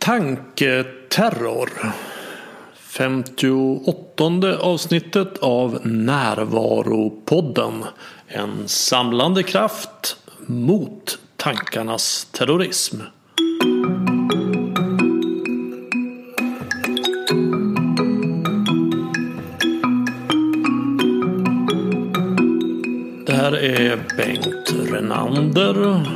Tanketerror. 58 avsnittet av Närvaropodden. En samlande kraft mot tankarnas terrorism. Det här är Bengt Renander.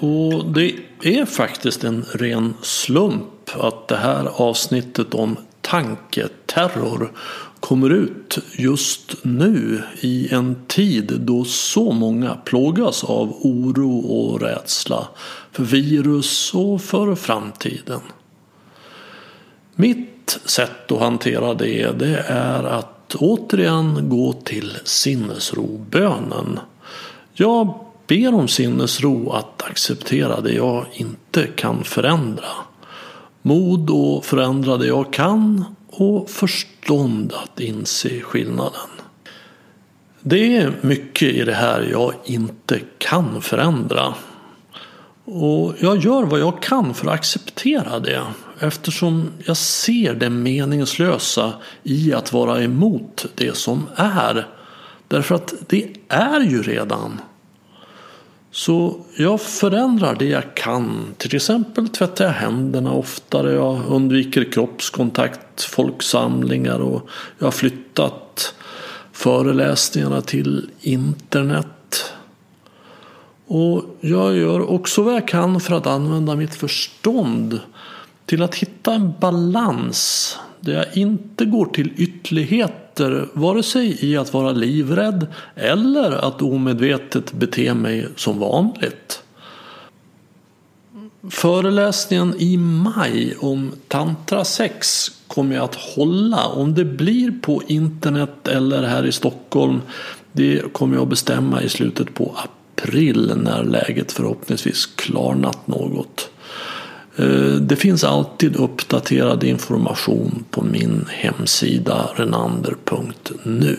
Och det är faktiskt en ren slump att det här avsnittet om tanketerror kommer ut just nu i en tid då så många plågas av oro och rädsla för virus och för framtiden. Mitt sätt att hantera det, det är att återigen gå till sinnesrobönen. Jag ber om sinnesro att acceptera det jag inte kan förändra. Mod att förändra det jag kan och förstånd att inse skillnaden. Det är mycket i det här jag inte kan förändra. Och jag gör vad jag kan för att acceptera det eftersom jag ser det meningslösa i att vara emot det som är. Därför att det är ju redan. Så jag förändrar det jag kan. Till exempel tvättar jag händerna oftare. Jag undviker kroppskontakt, folksamlingar och jag har flyttat föreläsningarna till internet. Och jag gör också vad jag kan för att använda mitt förstånd till att hitta en balans där jag inte går till ytterligheter vare sig i att vara livrädd eller att omedvetet bete mig som vanligt. Föreläsningen i maj om tantra sex kommer jag att hålla. Om det blir på internet eller här i Stockholm det kommer jag att bestämma i slutet på april när läget förhoppningsvis klarnat något. Eh, det finns alltid uppdaterad information på min hemsida renander.nu.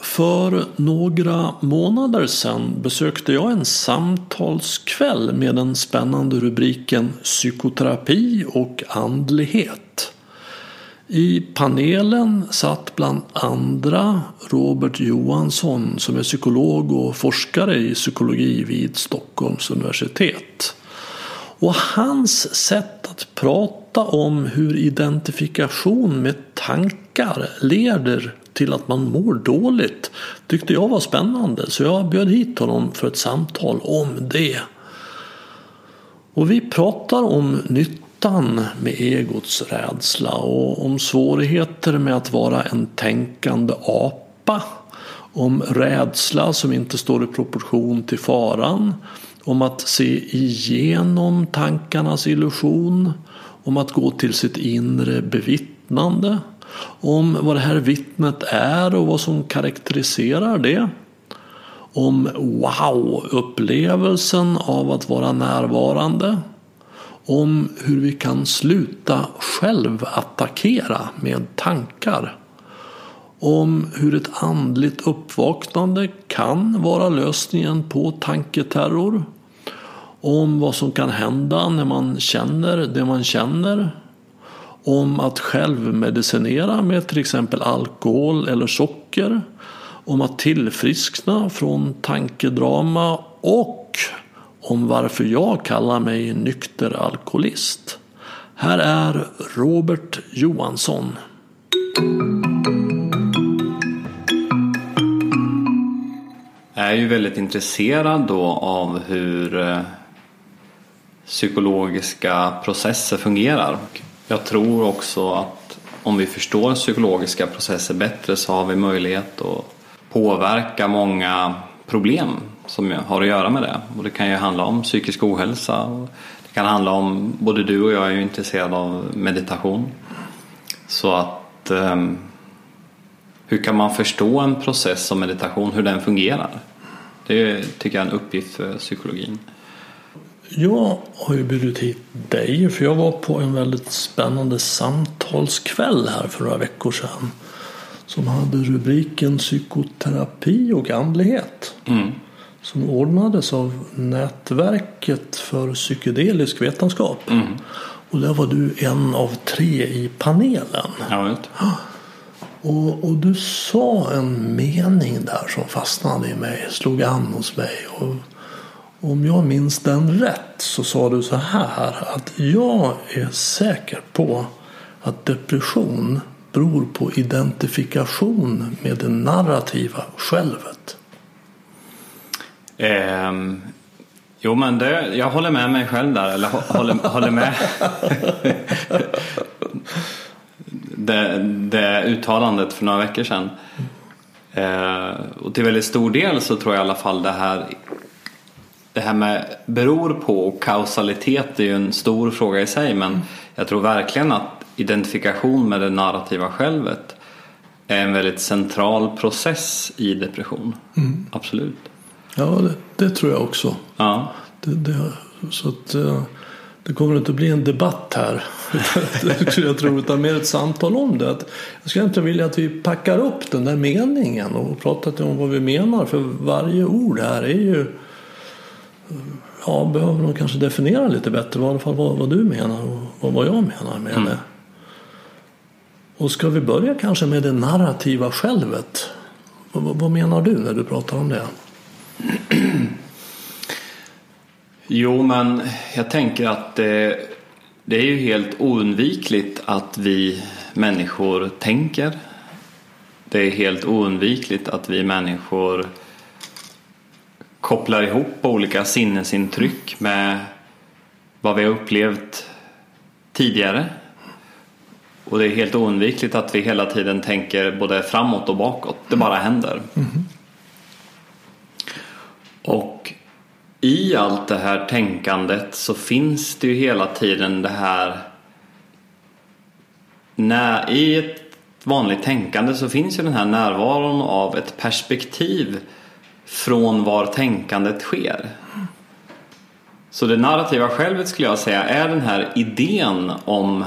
För några månader sedan besökte jag en samtalskväll med den spännande rubriken Psykoterapi och andlighet. I panelen satt bland andra Robert Johansson som är psykolog och forskare i psykologi vid Stockholms universitet. Och hans sätt att prata om hur identifikation med tankar leder till att man mår dåligt tyckte jag var spännande. Så jag bjöd hit honom för ett samtal om det. Och vi pratar om nyttan med egots rädsla och om svårigheter med att vara en tänkande apa. Om rädsla som inte står i proportion till faran om att se igenom tankarnas illusion, om att gå till sitt inre bevittnande, om vad det här vittnet är och vad som karaktäriserar det. Om wow-upplevelsen av att vara närvarande. Om hur vi kan sluta självattackera med tankar. Om hur ett andligt uppvaknande kan vara lösningen på tanketerror om vad som kan hända när man känner det man känner. Om att självmedicinera med till exempel alkohol eller socker. Om att tillfriskna från tankedrama och om varför jag kallar mig nykter alkoholist. Här är Robert Johansson. Jag är ju väldigt intresserad då av hur eh, psykologiska processer fungerar. Jag tror också att om vi förstår psykologiska processer bättre så har vi möjlighet att påverka många problem som har att göra med det. Och det kan ju handla om psykisk ohälsa. Det kan handla om, både du och jag är ju intresserade av meditation. Så att ehm, hur kan man förstå en process som meditation, hur den fungerar? Det tycker jag är en uppgift för psykologin. Jag har ju bjudit hit dig för jag var på en väldigt spännande samtalskväll här för några veckor sedan. Som hade rubriken psykoterapi och andlighet. Mm. som ordnades av Nätverket för psykedelisk vetenskap. Mm. Och där var du en av tre i panelen. Ja. Och, och du sa en mening där som fastnade i mig, slog an hos mig. Och om jag minns den rätt så sa du så här att jag är säker på att depression beror på identifikation med det narrativa självet. Ehm, jo, men det, jag håller med mig själv där. Eller håller, håller med. det, det uttalandet för några veckor sedan. Ehm, och till väldigt stor del så tror jag i alla fall det här det här med beror på och kausalitet är ju en stor fråga i sig men jag tror verkligen att identifikation med det narrativa självet är en väldigt central process i depression. Absolut. Ja, det, det tror jag också. Ja. Det, det, så att, eh, det kommer inte att bli en debatt här. Jag tro, utan mer ett samtal om det. Att jag skulle inte vilja att vi packar upp den där meningen och pratar om vad vi menar. För varje ord här är ju Ja, behöver nog kanske definiera lite bättre i alla fall vad, vad du menar och vad, jag menar med det. Och ska vi börja kanske med det narrativa självet? Vad, vad, vad menar du när du pratar om det? Jo, men jag tänker att det, det är ju helt oundvikligt att vi människor tänker. Det är helt oundvikligt att vi människor kopplar ihop olika sinnesintryck med vad vi har upplevt tidigare. Och det är helt oundvikligt att vi hela tiden tänker både framåt och bakåt. Det bara händer. Och i allt det här tänkandet så finns det ju hela tiden det här när, I ett vanligt tänkande så finns ju den här närvaron av ett perspektiv från var tänkandet sker. Så det narrativa självet skulle jag säga är den här idén om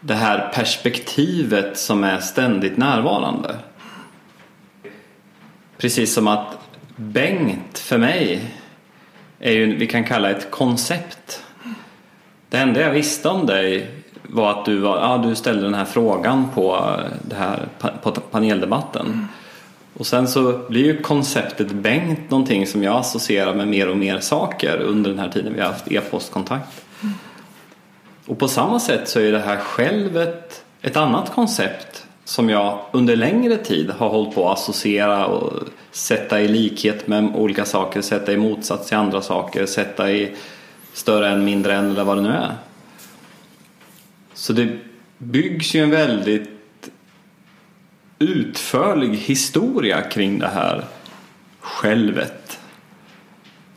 det här perspektivet som är ständigt närvarande. Precis som att Bengt för mig är ju, vi kan kalla ett koncept. Det enda jag visste om dig var att du, var, ja, du ställde den här frågan på, eh, det här, på paneldebatten. Och sen så blir ju konceptet Bengt någonting som jag associerar med mer och mer saker under den här tiden vi har haft e-postkontakt. Och på samma sätt så är det här självet ett annat koncept som jag under längre tid har hållit på att associera och sätta i likhet med olika saker, sätta i motsats till andra saker, sätta i större än, mindre än eller vad det nu är. Så det byggs ju en väldigt utförlig historia kring det här självet.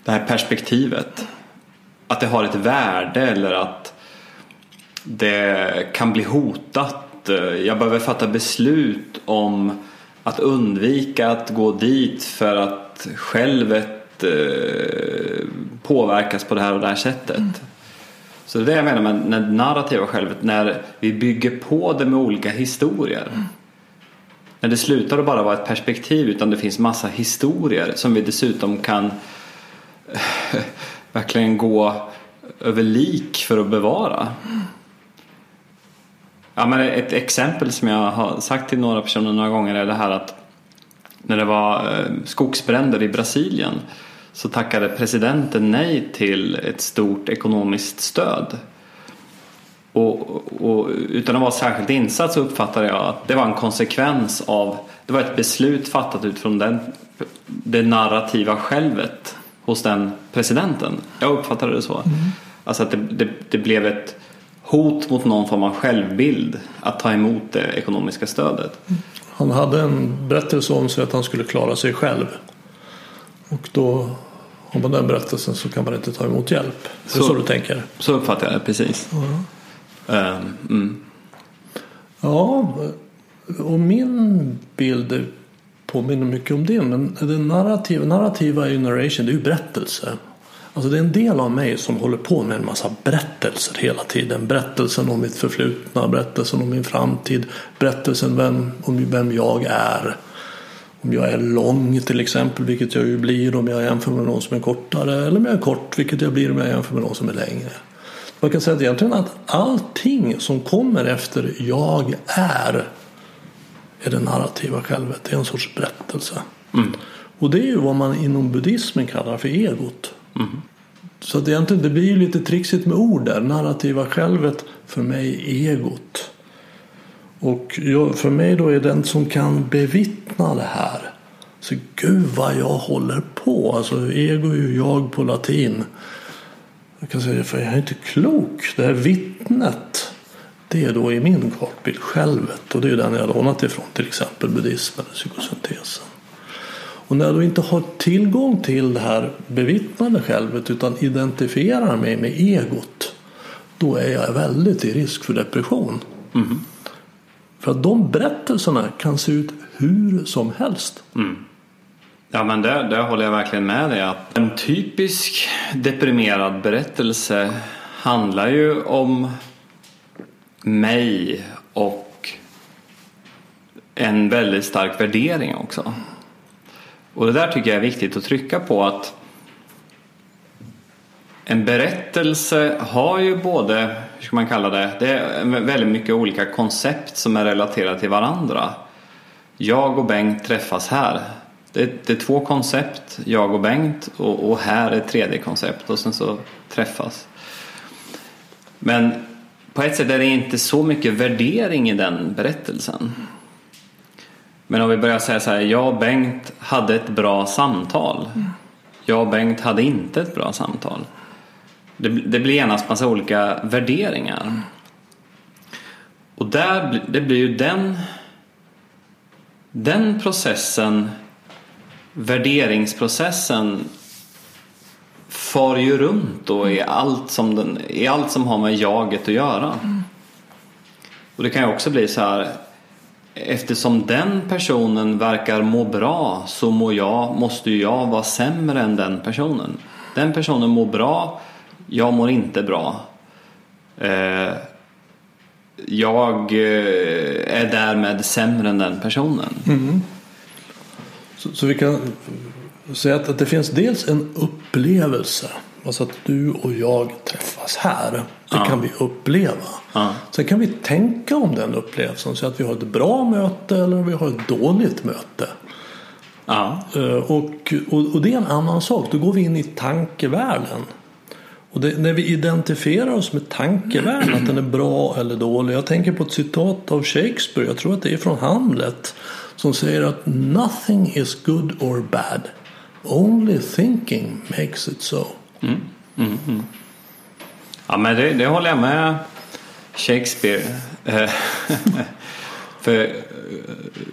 Det här perspektivet. Att det har ett värde eller att det kan bli hotat. Jag behöver fatta beslut om att undvika att gå dit för att självet eh, påverkas på det här och det här sättet. Mm. Så det är det jag menar med det narrativa självet, när vi bygger på det med olika historier. Mm. När det slutar att bara vara ett perspektiv utan det finns massa historier som vi dessutom kan eh, verkligen gå över lik för att bevara. Ja, men ett exempel som jag har sagt till några personer några gånger är det här att när det var eh, skogsbränder i Brasilien så tackade presidenten nej till ett stort ekonomiskt stöd. Och, och, utan att vara särskilt insatt så uppfattade jag att det var en konsekvens av, det var ett beslut fattat utifrån den, det narrativa självet hos den presidenten. Jag uppfattade det så. Mm. Alltså att det, det, det, blev ett hot mot någon form av självbild att ta emot det ekonomiska stödet. Han hade en berättelse om sig att han skulle klara sig själv. Och då har man den berättelsen så kan man inte ta emot hjälp. Så, det är så du tänker? Så uppfattar jag det precis. Mm. Um, mm. Ja, och min bild påminner mycket om din. Men det narrativa, narrativa är ju narration, det är ju berättelse. Alltså det är en del av mig som håller på med en massa berättelser hela tiden. Berättelsen om mitt förflutna, berättelsen om min framtid, berättelsen vem, om vem jag är. Om jag är lång till exempel, vilket jag ju blir om jag jämför med någon som är kortare. Eller om jag är kort, vilket jag blir om jag jämför med någon som är längre. Man kan säga att egentligen att allting som kommer efter jag är är det narrativa självet. Det är en sorts berättelse. Mm. Och det är ju vad man inom buddhismen kallar för egot. Mm. Så att egentligen, det blir ju lite trixigt med ord där. Narrativa självet, för mig egot. Och jag, för mig då är den som kan bevittna det här. Så gud vad jag håller på. Alltså ego är ju jag på latin. Jag kan säga för jag är inte klok. Det här vittnet. Det är då i min kartbild självet. Och det är den jag lånat ifrån. Till exempel buddhismen och psykosyntesen. Och när jag då inte har tillgång till det här bevittnade självet utan identifierar mig med egot. Då är jag väldigt i risk för depression. Mm. För att de berättelserna kan se ut hur som helst. Ja men det, det håller jag verkligen med dig att en typisk deprimerad berättelse handlar ju om mig och en väldigt stark värdering också. Och det där tycker jag är viktigt att trycka på att en berättelse har ju både, hur ska man kalla det, det är väldigt mycket olika koncept som är relaterade till varandra. Jag och Bengt träffas här. Det, det är två koncept, jag och Bengt och, och här är ett tredje koncept och sen så träffas. Men på ett sätt är det inte så mycket värdering i den berättelsen. Men om vi börjar säga så här, jag och Bengt hade ett bra samtal. Jag och Bengt hade inte ett bra samtal. Det, det blir genast massa olika värderingar. Och där, det blir ju den, den processen, värderingsprocessen far ju runt då i allt som, den, i allt som har med jaget att göra. Och det kan ju också bli så här Eftersom den personen verkar må bra så må jag, måste ju jag vara sämre än den personen. Den personen mår bra, jag mår inte bra. Eh, jag eh, är därmed sämre än den personen. Så, så vi kan säga att, att det finns dels en upplevelse. Alltså att du och jag träffas här. Det Ja. kan vi uppleva. Ja. Sen kan vi tänka om den upplevelsen. Så att vi har ett bra möte eller vi har ett dåligt möte. Ja. Eh, Och, och, och det är en annan sak. Då går vi in i tankevärlden. Och det, när vi identifierar oss med tankevärlden, att den är bra eller dålig. Jag tänker på ett citat av Shakespeare, jag tror att det är från Hamlet. Som säger att nothing is good or bad. Only thinking makes it so. Ja men det, det håller jag med Shakespeare. Eh, För eh,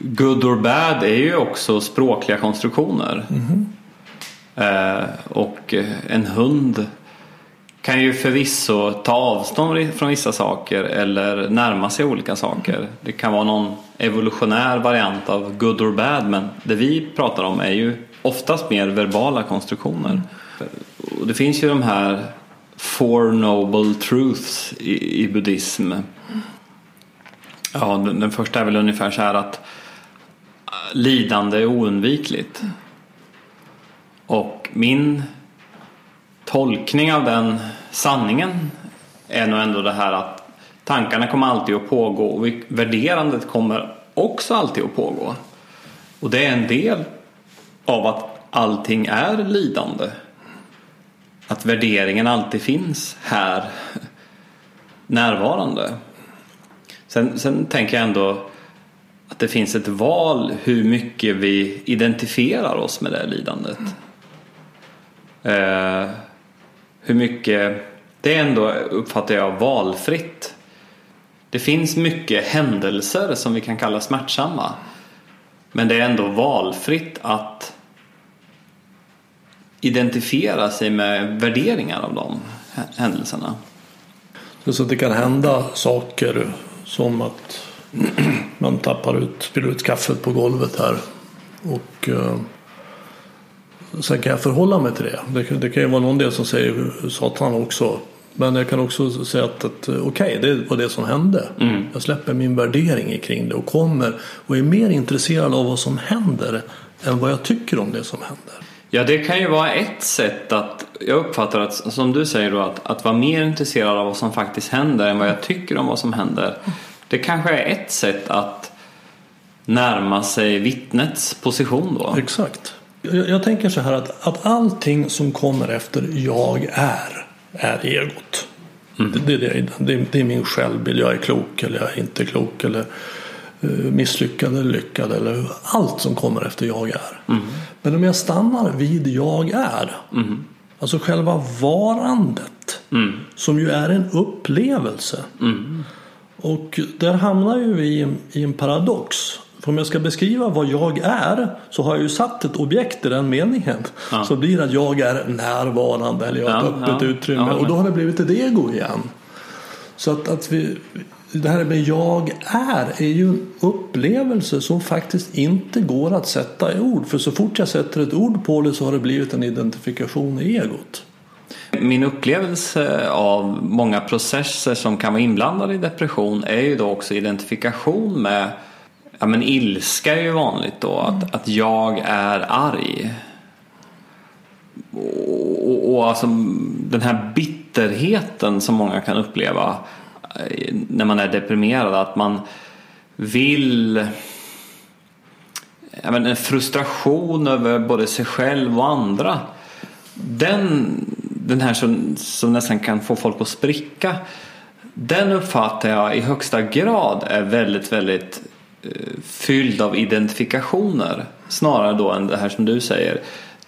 good or bad är ju också språkliga konstruktioner. Eh, Och en hund kan ju förvisso ta avstånd från vissa saker eller närma sig olika saker. Det kan vara någon evolutionär variant av good or bad men det vi pratar om är ju oftast mer verbala konstruktioner. Och det finns ju de här Four Noble Truths i, i buddhism. Ja, den, den första är väl ungefär så här att äh, lidande är oundvikligt. Och min tolkning av den sanningen är nog ändå det här att tankarna kommer alltid att pågå och värderandet kommer också alltid att pågå. Och det är en del av att allting är lidande. Att värderingen alltid finns här närvarande. Sen, sen tänker jag ändå att det finns ett val hur mycket vi identifierar oss med det här lidandet. Eh, hur mycket, det är ändå uppfattar jag valfritt. Det finns mycket händelser som vi kan kalla smärtsamma. Men det är ändå valfritt att identifiera sig med värderingar av de händelserna. Så det kan hända saker som att man tappar ut, spiller ut kaffet på golvet här. Och eh, sen kan jag förhålla mig till det. Det, kan- det kan ju vara någon del som säger Satan också Men jag kan också säga att, att okej, okay, det var det som hände. Mm. Jag släpper min värdering kring det och kommer och är mer intresserad av vad som händer än vad jag tycker om det som händer. Ja, det kan ju vara ett sätt att, jag uppfattar att, som du säger då, att, att vara mer intresserad av vad som faktiskt händer än vad jag tycker om vad som händer. Det kanske är ett sätt att närma sig vittnets position då. Exakt. Jag, jag tänker så här att, att allting som kommer efter jag är, är egot. Mm. Det, det, det, det, är min självbild. Jag är klok eller jag är inte klok. Eller uh, misslyckad eller lyckad. Eller allt som kommer efter jag är. Mm. Men om jag stannar vid jag är. Mm. Alltså själva varandet. Mm. Som ju är en upplevelse. Mm. Och där hamnar ju vi i en, i en paradox. För om jag ska beskriva vad jag är så har jag ju satt ett objekt i den meningen. Ja. Så blir det att jag är närvarande eller jag har ett Ja, öppet ja, utrymme. ja, och då har det blivit ett ego igen. Så att, att vi, det här med jag är är ju en upplevelse som faktiskt inte går att sätta i ord. För så fort jag sätter ett ord på det så har det blivit en identifikation i egot. Min upplevelse av många processer som kan vara inblandade i depression är ju då också identifikation med Ja men ilska är ju vanligt då, att, att jag är arg. Och, och, och alltså den här bitterheten som många kan uppleva eh, när man är deprimerad, att man vill ja, men en frustration över både sig själv och andra. Den, den här som, som nästan kan få folk att spricka. Den uppfattar jag i högsta grad är väldigt, väldigt fylld av identifikationer snarare då än det här som du säger.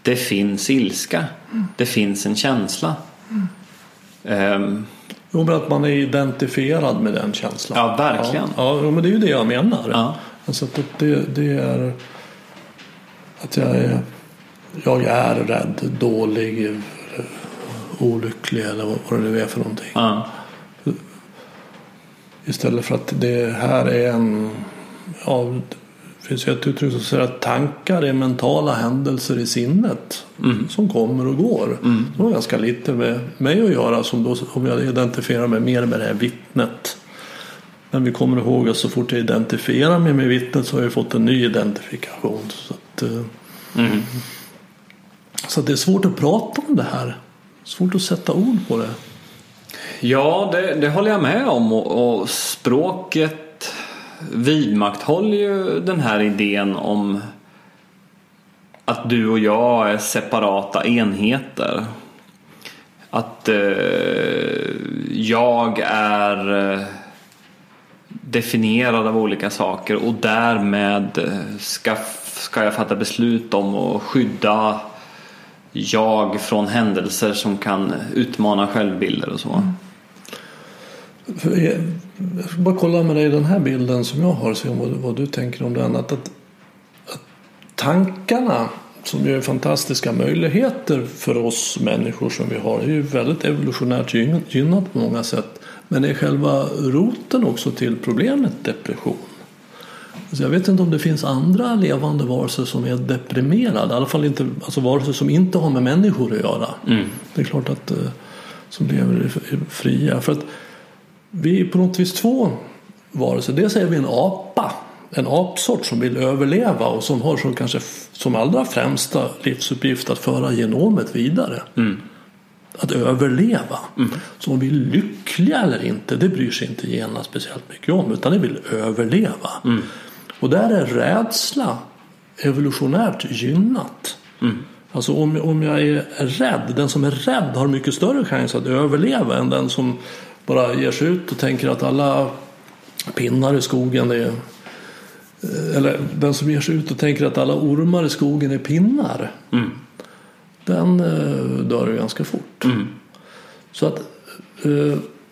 Det finns ilska. Mm. Det finns en känsla. Mm. Um, jo, men att man är identifierad med den känslan. Ja, verkligen. Ja, ja men det är ju det jag menar. Ja. Alltså att det, det är att jag är, jag är rädd, dålig, olycklig eller vad det nu är för någonting. Ja. Istället för att det här är en ja, det finns ju ett uttryck som säger att tankar är mentala händelser i sinnet mm. som kommer och går. Mm. Det har ganska lite med mig att göra som då, om jag identifierar mig mer med det här vittnet. Men vi kommer ihåg att så fort jag identifierar mig med vittnet så har jag fått en ny identifikation. Så, att, mm. så att det är svårt att prata om det här. Svårt att sätta ord på det. Ja, det, det håller jag med om. Och, och språket vidmakthåller ju den här idén om att du och jag är separata enheter. Att eh, jag är eh, definierad av olika saker och därmed eh, ska, ska jag fatta beslut om att skydda jag från händelser som kan utmana självbilder och så. Mm. Jag ska bara kolla med dig den här bilden som jag har, se vad, vad du tänker om den. Att, att, att tankarna som ju är fantastiska möjligheter för oss människor som vi har är ju väldigt evolutionärt gynnat på många sätt. Men är själva roten också till problemet depression. Så jag vet inte om det finns andra levande varelser som är deprimerade. I alla fall inte alltså varelser som inte har med människor att göra. Mm. Det är klart att som lever fria. För att vi är på något vis två varelser. Dels är vi en apa. En apsort som vill överleva och som har som kanske som allra främsta livsuppgift att föra genomet vidare. Mm. Att överleva. Mm. Så om vi är lyckliga eller inte, det bryr sig inte gena speciellt mycket om. Utan det vill överleva. Mm. Och där är rädsla evolutionärt gynnat. Mm. Alltså om, om jag är rädd, den som är rädd har mycket större chans att överleva än den som bara ger sig ut och tänker att alla pinnar i skogen är eller den som ger sig ut och tänker att alla ormar i skogen är pinnar. Mm. Den dör ju ganska fort. Mm. Så att,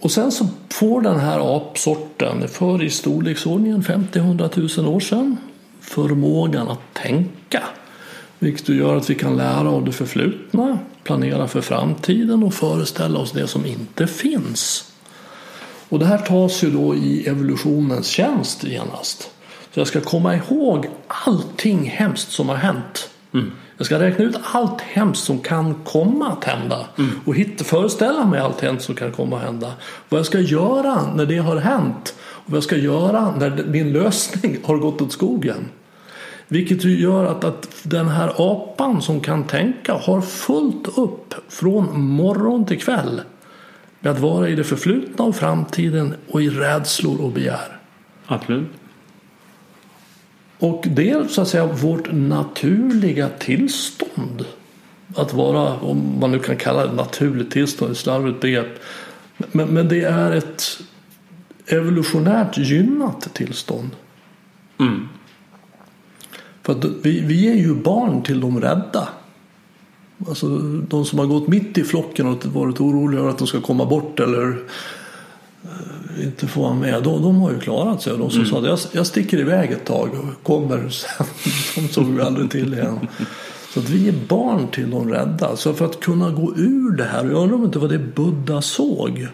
och sen så får den här apsorten för i storleksordningen 50-100 000 år sedan förmågan att tänka. Vilket gör att vi kan lära av det förflutna, planera för framtiden och föreställa oss det som inte finns. Och det här tas ju då i evolutionens tjänst genast. Så jag ska komma ihåg allting hemskt som har hänt mm. Jag ska räkna ut allt hemskt som kan komma att hända och hitta, föreställa mig allt hemskt som kan komma att hända. Vad jag ska göra när det har hänt och vad jag ska göra när min lösning har gått åt skogen. Vilket gör att, att den här apan som kan tänka har fullt upp från morgon till kväll med att vara i det förflutna och framtiden och i rädslor och begär. Absolut. Och det är så att säga vårt naturliga tillstånd. Att vara, om man nu kan kalla det naturligt tillstånd, ett slarvigt begrepp. Men, men det är ett evolutionärt gynnat tillstånd. Mm. För vi, vi är ju barn till de rädda. Alltså de som har gått mitt i flocken och varit oroliga över att de ska komma bort eller eh, inte få vara med. De, de har ju klarat sig. De som sa att jag, jag sticker iväg ett tag och kommer sen. De såg vi aldrig till igen. Så att vi är barn till de rädda. Så för att kunna gå ur det här. Jag undrar om inte vad det Buddha såg.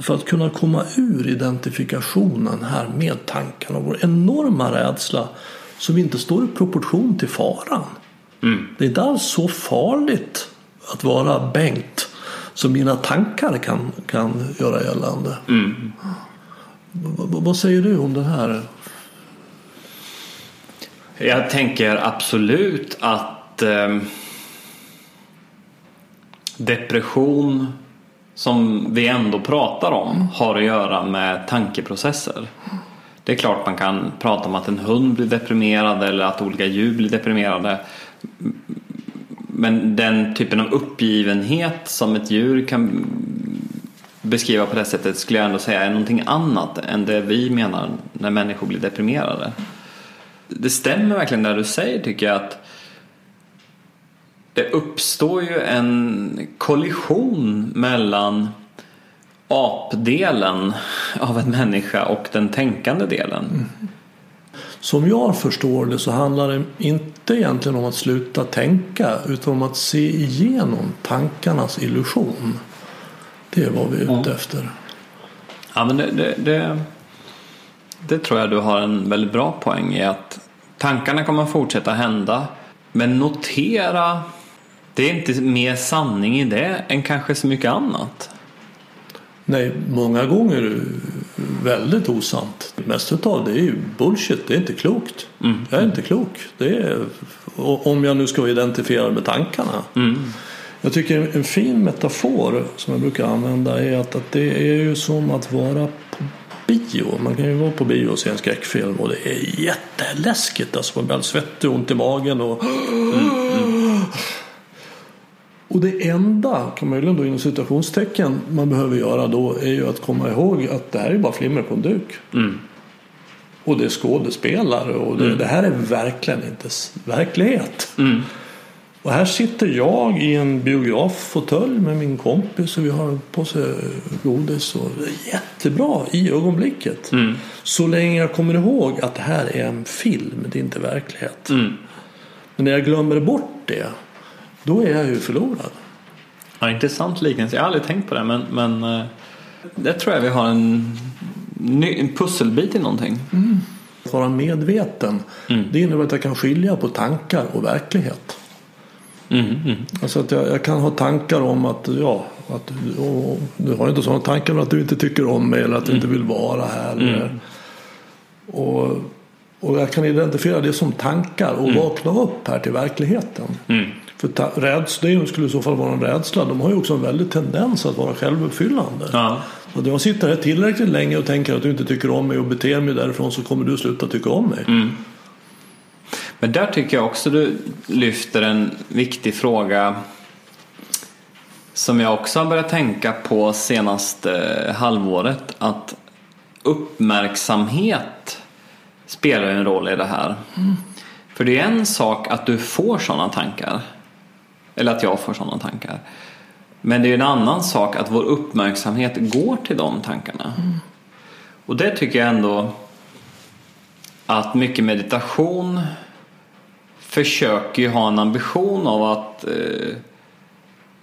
För att kunna komma ur identifikationen här med tankarna. Vår enorma rädsla som inte står i proportion till faran. Mm. Det är inte alls så farligt att vara Bengt som mina tankar kan, kan göra gällande. Mm. Vad säger du om det här? Jag tänker absolut att eh, depression som vi ändå pratar om har att göra med tankeprocesser. Det är klart man kan prata om att en hund blir deprimerad eller att olika djur blir deprimerade. Men den typen av uppgivenhet som ett djur kan beskriva på det sättet skulle jag ändå säga är någonting annat än det vi menar när människor blir deprimerade. Det stämmer verkligen det du säger tycker jag att det uppstår ju en kollision mellan apdelen av en människa och den tänkande delen. Mm. Som jag förstår det så handlar det inte egentligen om att sluta tänka utan om att se igenom tankarnas illusion. Det är vad vi är ute efter. Ja, men det, det, det, det tror jag du har en väldigt bra poäng i att tankarna kommer fortsätta hända men notera det är inte mer sanning i det än kanske så mycket annat. Nej, många gånger väldigt osant. Det mesta av det är ju bullshit. Det är inte klokt. Mm. Jag är inte klok. Det är, om jag nu ska vara identifierad med tankarna. Mm. Jag tycker en fin metafor som jag brukar använda är att, att det är ju som att vara på bio. Man kan ju vara på bio och se en skräckfilm och det är jätteläskigt. Alltså man blir alldeles svettig och ont i magen. Och, och det enda, kan möjligen då inom citationstecken, man behöver göra då är ju att komma ihåg att det här är bara flimmer på en duk. Mm. Och det är skådespelare och det, det här är verkligen inte verklighet. Mm. Och här sitter jag i en biograffåtölj med min kompis och vi har på sig godis och jättebra i ögonblicket. Mm. Så länge jag kommer ihåg att det här är en film, det är inte verklighet. Mm. Men när jag glömmer bort det, då är jag ju förlorad. Ja, intressant liknelse. Jag har aldrig tänkt på det men, men eh, det tror jag vi har en, ny, en pusselbit i någonting. Att vara medveten, Mm. det innebär att jag kan skilja på tankar och verklighet. Mm, mm. Alltså att jag, jag kan ha tankar om att, ja, att och, du har inte sådana tankar om att du inte tycker om mig eller att du inte vill vara här. Eller, och, och jag kan identifiera det som tankar och vakna upp här till verkligheten. Mm. För rädsla, det skulle i så fall vara en rädsla. De har ju också en väldig tendens att vara självuppfyllande. Ja. Så att jag sitter här tillräckligt länge och tänker att du inte tycker om mig och beter mig därifrån så kommer du sluta tycka om mig. Mm. Men där tycker jag också du lyfter en viktig fråga som jag också har börjat tänka på senaste halvåret. Att uppmärksamhet spelar ju en roll i det här. För det är en sak att du får sådana tankar. Eller att jag får sådana tankar. Men det är en annan sak att vår uppmärksamhet går till de tankarna. Och det tycker jag ändå att mycket meditation försöker ju ha en ambition av att eh,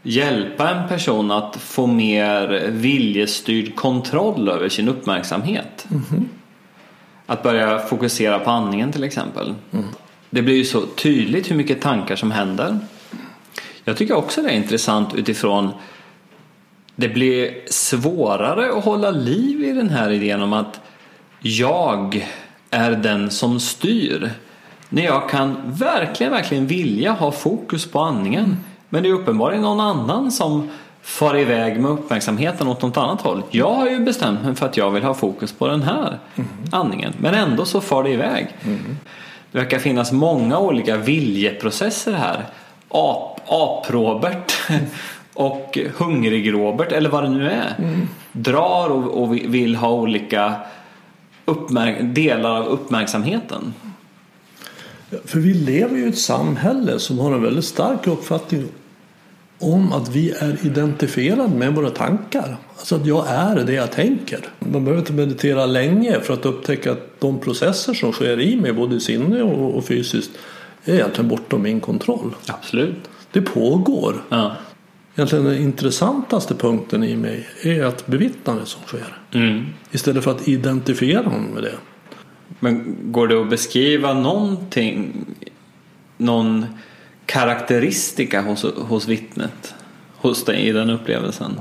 hjälpa en person att få mer viljestyrd kontroll över sin uppmärksamhet. Mm-hmm. Att börja fokusera på andningen till exempel. det blir ju så tydligt hur mycket tankar som händer. Jag tycker också det är intressant utifrån det blir svårare att hålla liv i den här idén om att jag är den som styr. När jag kan verkligen, verkligen vilja ha fokus på andningen. Men det är uppenbarligen någon annan som far iväg med uppmärksamheten åt något annat håll. Jag har ju bestämt mig för att jag vill ha fokus på den här mm. andningen. Men ändå så far det iväg. Mm. Det verkar finnas många olika viljeprocesser här. Ap, Ap-Robert och Hungrig-Robert eller vad det nu är. Mm. Drar och, och, vill ha olika delar av uppmärksamheten. För vi lever ju i ett samhälle som har en väldigt stark uppfattning om att vi är identifierade med våra tankar. Alltså att jag är det jag tänker. Man behöver inte meditera länge för att upptäcka att de processer som sker i mig, både i sinne och, och fysiskt, är egentligen bortom min kontroll. Absolut. Det pågår. Ja. Egentligen den intressantaste punkten i mig är att bevittna det som sker. Mm. Istället för att identifiera mig med det. Men går det att beskriva någonting, någon karaktäristika hos, hos vittnet hos dig i den upplevelsen?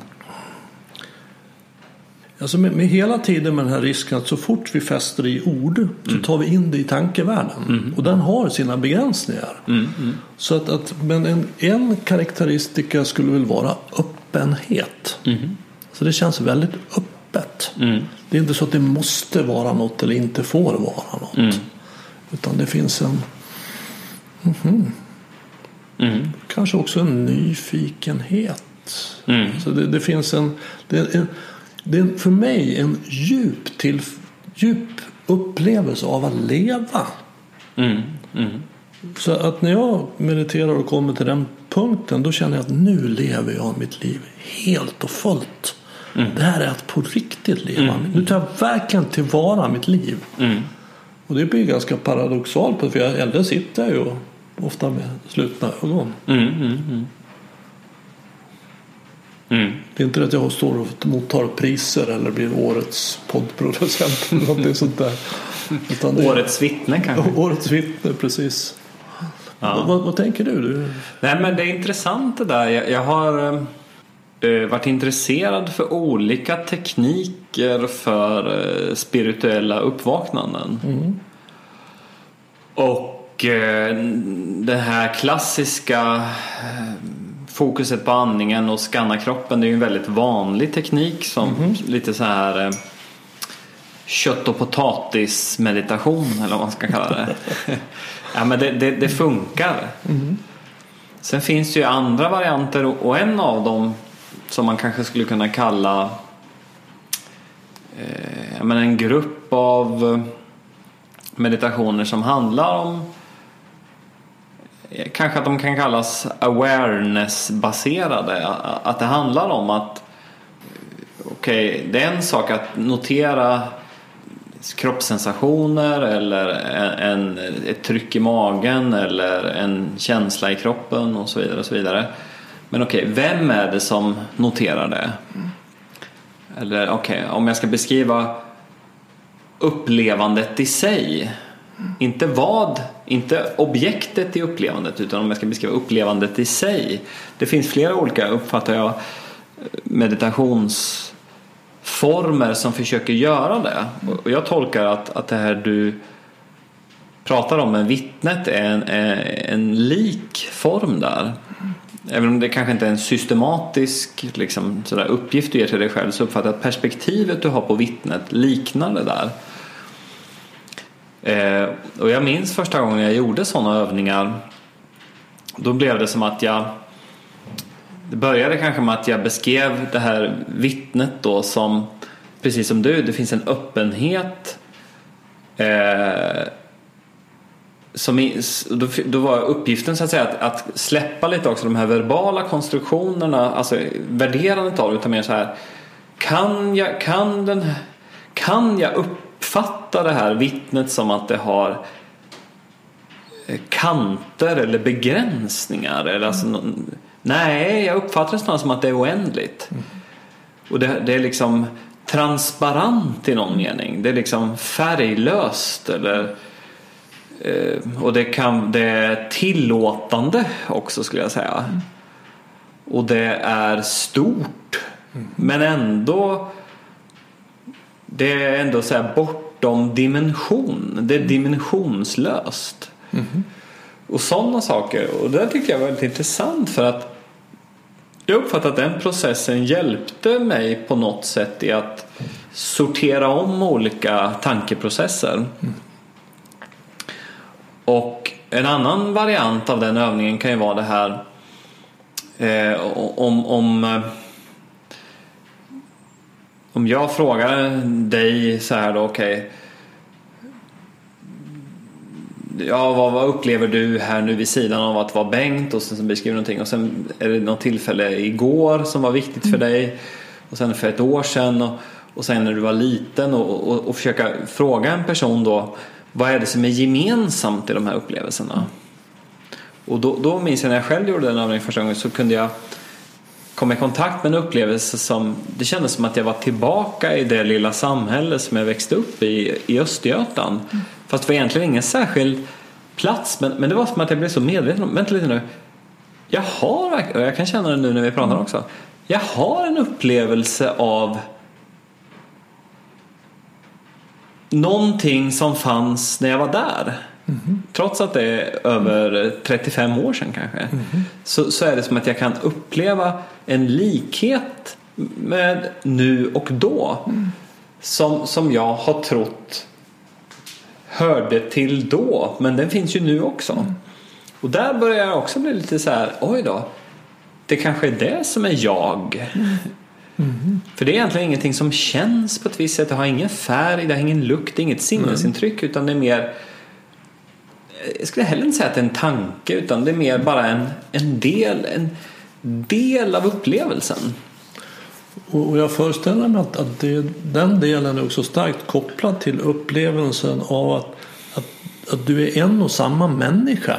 Alltså med, med, hela tiden med den här risken att så fort vi fäster i ord mm. så tar vi in det i tankevärlden. Mm. Och den har sina begränsningar. Mm. mm. Så att, att, men en, en karaktäristika skulle väl vara öppenhet. Mm. Så det känns väldigt öppet. Mm. Det är inte så att det måste vara något eller inte får vara något. Utan det finns en mhm. Mm. Kanske också en nyfikenhet. Mm. Så det, det, finns en, det är, en, det är för mig en djup, till, djup upplevelse av att leva. Mm. mm. Så att när jag mediterar och kommer till den punkten då känner jag att nu lever jag mitt liv helt och fullt. Mm. Det här är att på riktigt leva. Mm. Nu tar jag verkligen tillvara mitt liv. Och det blir ganska paradoxalt för jag, eller sitter jag ju ofta med slutna ögon. Mm, mm, mm. Mm. Det är inte det att jag står och mottar priser eller blir årets poddproducent eller någonting sånt där. Utan årets vittne kanske? Årets vittne, precis. Ja. Vad, vad, tänker du? du? Nej men det är intressant det där. Jag, jag har äh, varit intresserad för olika tekniker för äh, spirituella uppvaknanden. Mm. Och eh, det här klassiska eh, fokuset på andningen och skanna kroppen det är ju en väldigt vanlig teknik som mm -hmm. lite så här eh, kött och potatis meditation eller vad man ska kalla det. ja men det, det, det funkar. Mm. Sen finns det ju andra varianter och en av dem som man kanske skulle kunna kalla eh, en grupp av meditationer som handlar om kanske att de kan kallas awareness-baserade. Att det handlar om att okej, okay, det är en sak att notera kroppssensationer eller en, ett tryck i magen eller en känsla i kroppen och så vidare. Och så vidare. Men okej, okay, vem är det som noterar det? Eller okej, okay, om jag ska beskriva upplevandet i sig inte vad, inte objektet i upplevandet utan om jag ska beskriva upplevandet i sig. Det finns flera olika, uppfattar jag, meditationsformer som försöker göra det. Och jag tolkar att, att det här du pratar om med vittnet är en, en lik form där. Även om det kanske inte är en systematisk liksom, sådär, uppgift du ger till dig själv så uppfattar jag att perspektivet du har på vittnet liknar det där. Eh, och jag minns första gången jag gjorde sådana övningar. Då blev det som att jag Det började kanske med att jag beskrev det här vittnet då som Precis som du, det finns en öppenhet eh, som då, då var uppgiften så att säga att, att, släppa lite också de här verbala konstruktionerna, alltså värderandet av det, utan mer så här kan jag, kan den, kan jag upp uppfatta det här vittnet som att det har eh, kanter eller begränsningar. Eller alltså, nej, jag uppfattar det snarare som att det är oändligt. Mm. Och det, det, är liksom transparent i någon mening. Det är liksom färglöst eller Eh, och det, kan, det är tillåtande också skulle jag säga. Mm. Och det är stort. Mm. Men ändå det är ändå så här bortom dimension. Det är mm. dimensionslöst. Mm. Och sådana saker. Och det tycker jag var väldigt intressant för att jag uppfattar att den processen hjälpte mig på något sätt i att sortera om olika tankeprocesser. Mm. Och en annan variant av den övningen kan ju vara det här eh, om, om om jag frågar dig så här då, okej. Okay, ja, vad, vad, upplever du här nu vid sidan av att vara Bengt och sen beskriver någonting och sen är det något tillfälle igår som var viktigt för mm. dig och sen för ett år sedan och, och sen när du var liten och, och, och försöka fråga en person då vad är det som är gemensamt i de här upplevelserna? Och då, då minns jag när jag själv gjorde den övningen första gången så kunde jag kom i kontakt med en upplevelse som det kändes som att jag var tillbaka i det lilla samhälle som jag växte upp i i Östergötland. Mm. Fast det var egentligen ingen särskild plats men, men det var som att jag blev så medveten om, vänta lite nu. Jag har, och jag kan känna det nu när vi pratar mm. också. Jag har en upplevelse av någonting som fanns när jag var där. Mm. Trots att det är över 35 år sedan kanske. Mm. Så, så är det som att jag kan uppleva en likhet med nu och då. Mm. Som, som jag har trott hörde till då. Men den finns ju nu också. Mm. Och där börjar jag också bli lite så här, oj då. Det kanske är det som är jag. Mm. För det är egentligen ingenting som känns på ett visst sätt. Det har ingen färg, det har ingen lukt, det är inget sinnesintryck. Utan det är mer jag skulle heller inte säga att det är en tanke utan det är mer bara en, en, del, en del av upplevelsen. Och jag föreställer mig att, att det, den delen är också starkt kopplad till upplevelsen av att, att, att du är en och samma människa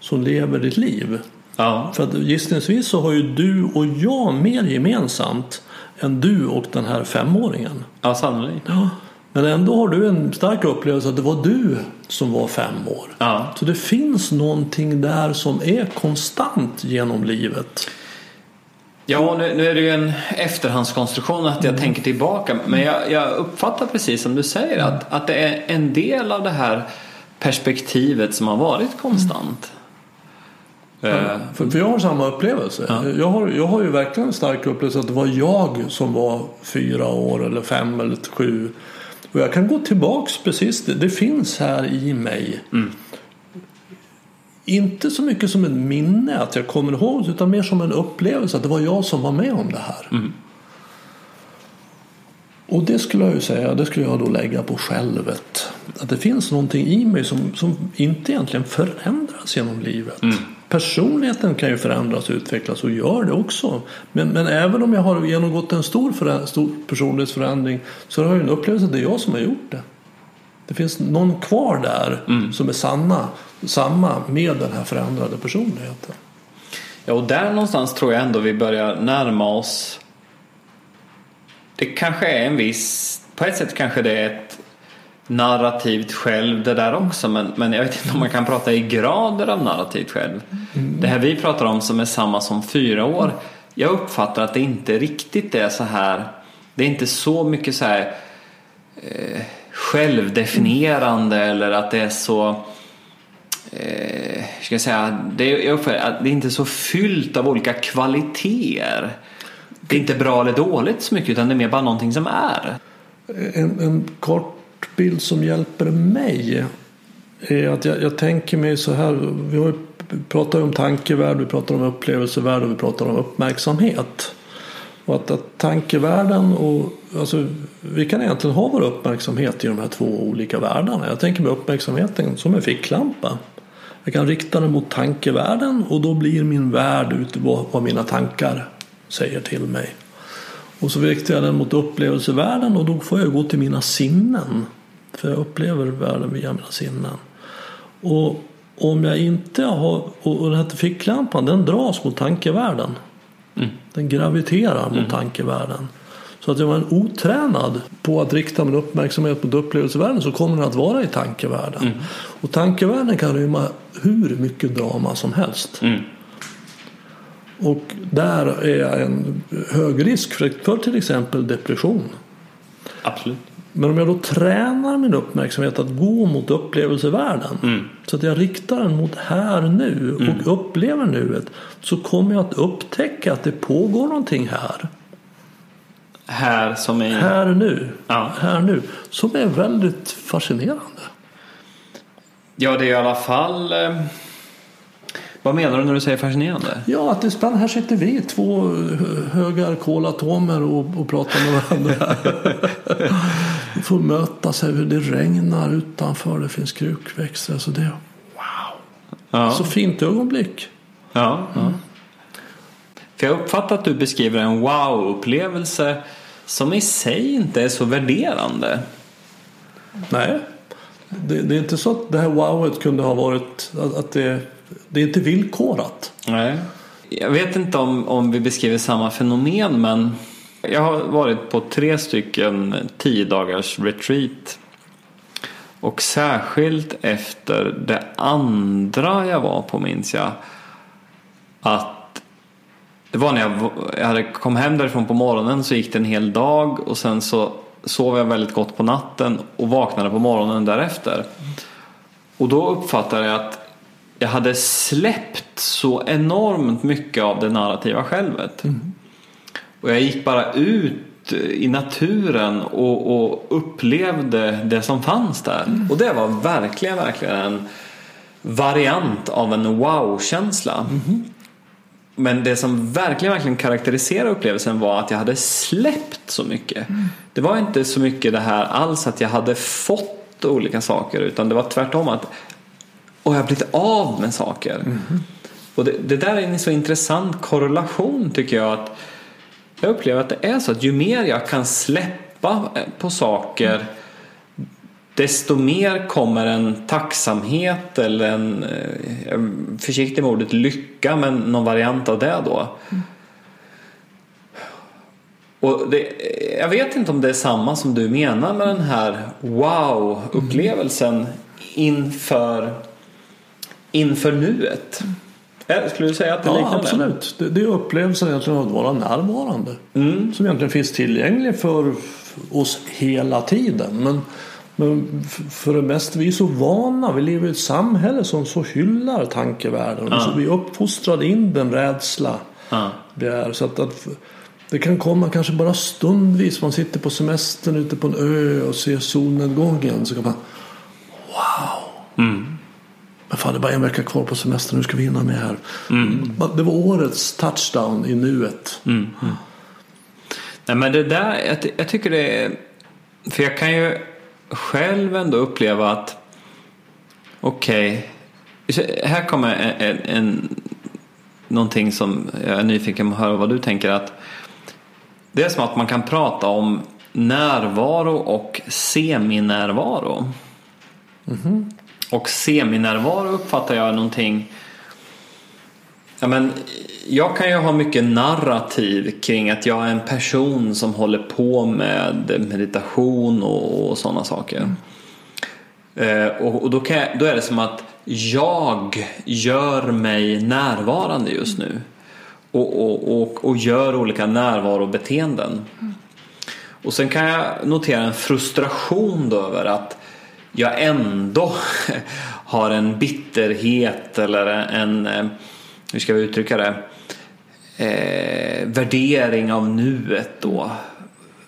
som lever ditt liv. Ja. För att gissningsvis så har ju du och jag mer gemensamt än du och den här femåringen. Ja, sannolikt. Ja. Men ändå har du en stark upplevelse att det var du som var fem år. Ja. Så det finns någonting där som är konstant genom livet. Ja, nu, nu är det ju en efterhandskonstruktion att jag mm. tänker tillbaka. Men jag, jag, uppfattar precis som du säger att, att det är en del av det här perspektivet som har varit konstant. Ja, för, för, jag har samma upplevelse. Ja. Jag, har, jag har ju verkligen en stark upplevelse att det var jag som var fyra år eller fem eller sju och jag kan gå tillbaks precis, det, det finns här i mig. Mm. Inte så mycket som ett minne att jag kommer ihåg utan mer som en upplevelse att det var jag som var med om det här. Mm. Och det skulle jag ju säga, det skulle jag då lägga på självet. Att det finns någonting i mig som, som inte egentligen förändras genom livet. Mm. Personligheten kan ju förändras och utvecklas och gör det också. Men, men även om jag har genomgått en stor, stor personlighetsförändring så har jag en upplevelse att det är jag som har gjort det. Det finns någon kvar där mm. som är sanna, samma med den här förändrade personligheten. Ja, och där någonstans tror jag ändå vi börjar närma oss. Det kanske är en viss, på ett sätt kanske det är ett narrativt själv det där också men, men jag vet inte om man kan prata i grader av narrativt själv. Mm. Det här vi pratar om som är samma som fyra år. Jag uppfattar att det inte riktigt är så här. Det är inte så mycket så här eh, självdefinierande mm. eller att det är så eh, ska jag säga, det, jag att det är inte så fyllt av olika kvaliteter. Det är inte bra eller dåligt så mycket utan det är mer bara någonting som är. En, en kort bild som hjälper mig är att jag, jag tänker mig så här. Vi har pratar om tankevärld, vi pratar om upplevelsevärld och vi pratar om uppmärksamhet. Och att, att tankevärlden och alltså, vi kan egentligen ha vår uppmärksamhet i de här två olika världarna. Jag tänker mig uppmärksamheten som en ficklampa. Jag kan rikta den mot tankevärlden och då blir min värld ute vad, vad mina tankar säger till mig. Och så riktar jag den mot upplevelsevärlden och då får jag gå till mina sinnen. För jag upplever världen via mina sinnen. Och om jag inte har, och den här ficklampan den dras mot tankevärlden. Mm. Den graviterar mot mm. tankevärlden. Så att jag var en otränad på att rikta min uppmärksamhet mot upplevelsevärlden så kommer den att vara i tankevärlden. Mm. Och tankevärlden kan rymma hur mycket drama som helst. Mm. Och där är jag en hög risk för, för till exempel depression. Absolut. Men om jag då tränar min uppmärksamhet att gå mot upplevelsevärlden Mm. så att jag riktar den mot här nu och upplever nuet så kommer jag att upptäcka att det pågår någonting här. Här som i... Här nu. Ja. Här nu. Som är väldigt fascinerande. Ja, det är i alla fall... Eh... Vad menar du när du säger fascinerande? Ja, att det är spännande. Här sitter vi, två hö- höga kolatomer och, och pratar med varandra. vi får mötas här. Det regnar utanför. Det finns krukväxter. Så det wow. Ja. Så fint ögonblick. Ja, ja. För jag uppfattar att du beskriver en wow-upplevelse som i sig inte är så värderande. Nej, det, det är inte så att det här wowet kunde ha varit att, att det, det är inte villkorat. Nej. Jag vet inte om, om vi beskriver samma fenomen men jag har varit på tre stycken tio dagars retreat. Och särskilt efter det andra jag var på minns jag att det var när jag, jag hade kom hem därifrån på morgonen så gick det en hel dag och sen så sov jag väldigt gott på natten och vaknade på morgonen därefter. Och då uppfattade jag att jag hade släppt så enormt mycket av det narrativa självet. Och jag gick bara ut i naturen och, och upplevde det som fanns där. Och det var verkligen, verkligen en variant av en wow-känsla. Men det som verkligen, verkligen karaktäriserade upplevelsen var att jag hade släppt så mycket. Det var inte så mycket det här alls att jag hade fått olika saker utan det var tvärtom att och jag har blivit av med saker. Och det, det där är en så intressant korrelation tycker jag att jag upplever att det är så att ju mer jag kan släppa på saker desto mer kommer en tacksamhet eller en, eh, försiktig med ordet lycka, men någon variant av det då. Och det, jag vet inte om det är samma som du menar med den här wow-upplevelsen inför, inför nuet. Eh, Skulle du säga att det Ja, liknar det? absolut. Det, det är upplevelsen egentligen av att vara närvarande. Som egentligen finns tillgänglig för oss hela tiden. Men, men för det mesta, vi är så vana. Vi lever i ett samhälle som så hyllar tankevärlden. Ja. Så vi är uppfostrade in den rädsla Ja. det är. Så att, att det kan komma kanske bara stundvis. Man sitter på semestern ute på en ö och ser solnedgången. Så kan man Wow! Fan det är bara en vecka kvar på semestern. Nu ska vi hinna med här. Det var årets touchdown i nuet. Nej men det där, jag, jag tycker det är... För jag kan ju själv ändå uppleva att okej, så här kommer en, en, en, någonting som jag är nyfiken på att höra vad du tänker att det är som att man kan prata om närvaro och seminärvaro. Och seminärvaro uppfattar jag någonting Ja, men jag kan ju ha mycket narrativ kring att jag är en person som håller på med meditation och, och sådana saker. Eh, och och då, jag, då är det som att jag gör mig närvarande just nu. Och, och, gör olika närvarobeteenden. Och sen kan jag notera en frustration över att jag ändå har en bitterhet eller en, eh, hur ska vi uttrycka det, eh, värdering av nuet då.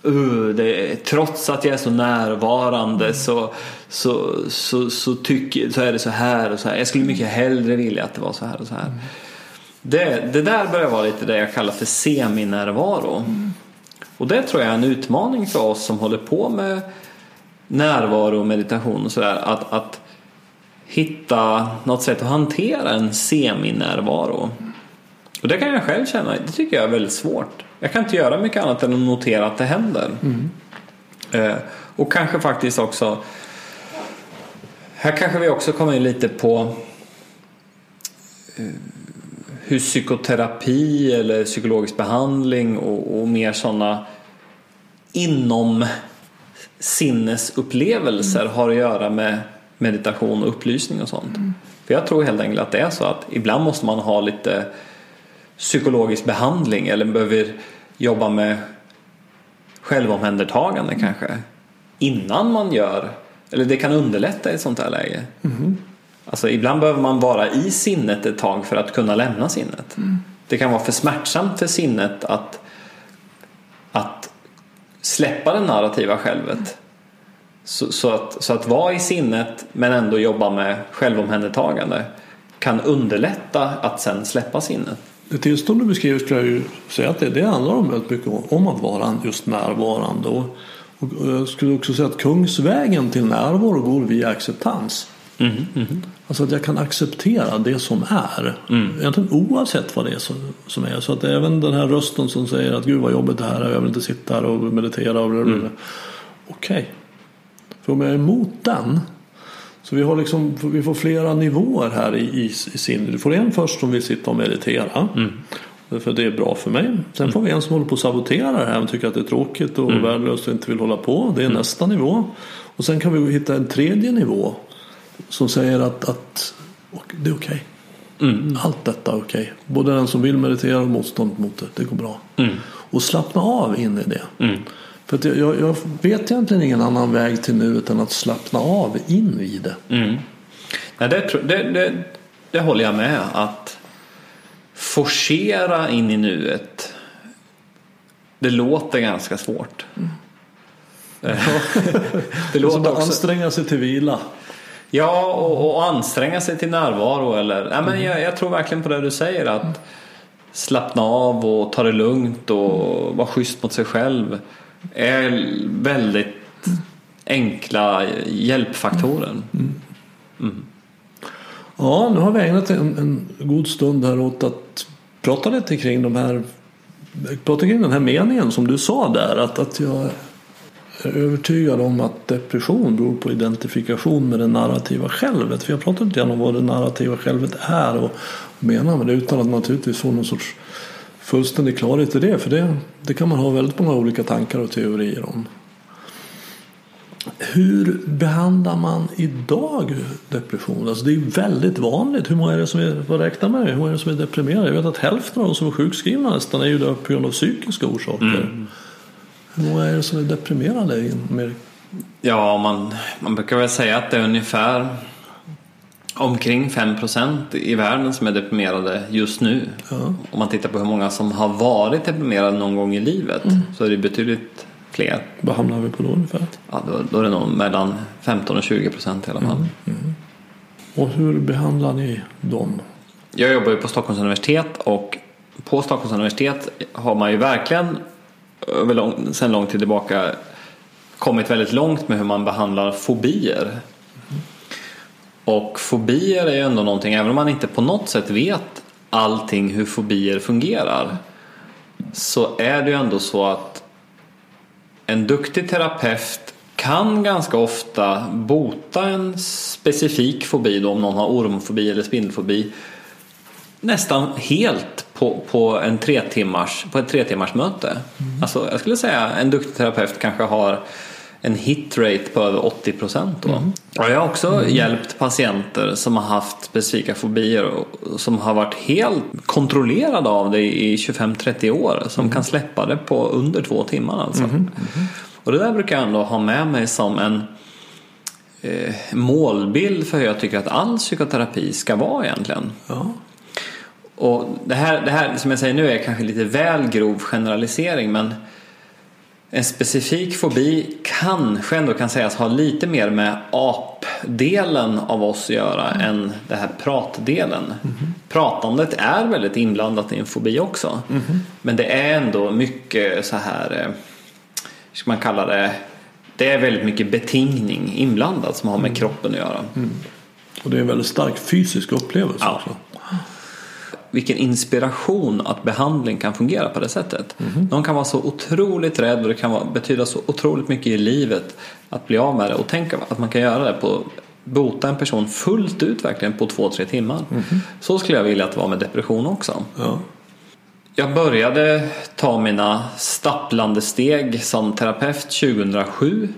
Uh, det, trots att jag är så närvarande så, så, så, så, tycker, så är det så här och så här. Jag skulle mycket hellre vilja att det var så här och så här. Det, det där börjar vara lite det jag kallar för seminärvaro. Och det tror jag är en utmaning för oss som håller på med närvaro och meditation och sådär. Att, att hitta något sätt att hantera en seminärvaro. Och det kan jag själv känna, det tycker jag är väldigt svårt. Jag kan inte göra mycket annat än att notera att det händer. Eh, och kanske faktiskt också här kanske vi också kommer in lite på eh, hur psykoterapi eller psykologisk behandling och, och mer sådana inom sinnesupplevelser har att göra med meditation och upplysning och sånt. För jag tror helt enkelt att det är så att ibland måste man ha lite psykologisk behandling eller behöver jobba med självomhändertagande kanske innan man gör, eller det kan underlätta i ett sånt här läge. Mm. Alltså ibland behöver man vara i sinnet ett tag för att kunna lämna sinnet. Mm. Det kan vara för smärtsamt för sinnet att, att släppa det narrativa självet. Så, så, att, så att vara i sinnet men ändå jobba med självomhändertagande kan underlätta att sen släppa sinnet. Det tillstånd du beskriver skulle jag ju säga att det, det handlar om väldigt mycket om att vara just närvarande. Och, och jag skulle också säga att kungsvägen till närvaro går via acceptans. Mm, mm, Alltså att jag kan acceptera det som är. Mm. Egentligen oavsett vad det är som, som är. Så att även den här rösten som säger att gud vad jobbigt det här är. Jag vill inte sitta här och meditera. Och mm. Okej. För om jag är emot den. Så vi, har liksom, vi får flera nivåer här i, i, i sin. Du får en först som vill sitta och meditera. Mm. För det är bra för mig. Sen får vi en som håller på att sabotera det här och tycker att det är tråkigt och Mm. värdelöst och inte vill hålla på. Det är nästa nivå. Och sen kan vi hitta en tredje nivå. Som säger att, att det är okej. Mm. Allt detta är okej. Både den som vill meditera och motstånd mot det. Det går bra. Mm. Och slappna av in i det. Mm. För jag, jag, vet egentligen ingen annan väg till nuet än att slappna av in i det. Mm. Nej, det, det, det, det håller jag med. Att forcera in i nuet. Det låter ganska svårt. Eh, det låter också, anstränga sig till vila. Ja, och, och anstränga sig till närvaro. Eller, nej, men jag, jag tror verkligen på det du säger. Att slappna av och ta det lugnt och vara schysst mot sig själv. Är väldigt enkla hjälpfaktorer. Ja, nu har vi ägnat en, en god stund här åt att prata lite kring de här prata kring den här meningen som du sa där att, att jag är övertygad om att depression beror på identifikation med det narrativa självet. För jag pratar lite grann om vad det narrativa självet är och menar med det utan att naturligtvis få någon sorts fullständig klarhet i det. För det, det kan man ha väldigt många olika tankar och teorier om. Hur behandlar man idag depression? Alltså det är väldigt vanligt. Hur många är det som är, vad räknar man med? Hur många är det som är deprimerade? Jag vet att hälften av de som är sjukskrivna nästan är ju det på grund av psykiska orsaker. Mm många är det som är deprimerade? i Amerika? Ja, man, man brukar väl säga att det är ungefär omkring 5% i världen som är deprimerade just nu. Ja. Om man tittar på hur många som har varit deprimerade någon gång i livet så är det betydligt fler. Vad hamnar vi på då ungefär? Ja, då, då är det nog mellan 15 och 20% i alla fall. Och hur behandlar ni dem? Jag jobbar ju på Stockholms universitet och på Stockholms universitet har man ju verkligen över lång, sedan lång tid tillbaka kommit väldigt långt med hur man behandlar fobier. Och fobier är ju ändå någonting, även om man inte på något sätt vet allting hur fobier fungerar så är det ju ändå så att en duktig terapeut kan ganska ofta bota en specifik fobi då om någon har ormfobi eller spindelfobi nästan helt på, på, en tre timmars, på ett tre timmars möte. Alltså, jag skulle säga en duktig terapeut kanske har en hitrate på över 80 procent. Och jag har också hjälpt patienter som har haft specifika fobier och som har varit helt kontrollerade av det i 25-30 år. Som kan släppa det på under två timmar alltså. Och det där brukar jag ändå ha med mig som en eh, målbild för hur jag tycker att all psykoterapi ska vara egentligen. Ja. Och det här, det här som jag säger nu är kanske lite väl grov generalisering men en specifik fobi kanske ändå kan sägas ha lite mer med apdelen av oss att göra än det här pratdelen. Pratandet är väldigt inblandat i en fobi också. Men det är ändå mycket så här, eh, ska man kalla det, det är väldigt mycket betingning inblandat som har med kroppen att göra. Och det är en väldigt stark fysisk upplevelse Ja. också. Vilken inspiration att behandling kan fungera på det sättet. Någon kan vara så otroligt rädd och det kan betyda så otroligt mycket i livet att bli av med det och tänka att man kan göra det på bota en person fullt ut verkligen på två, tre timmar. Så skulle jag vilja att det var med depression också. Ja. jag började ta mina stapplande steg som terapeut 2007.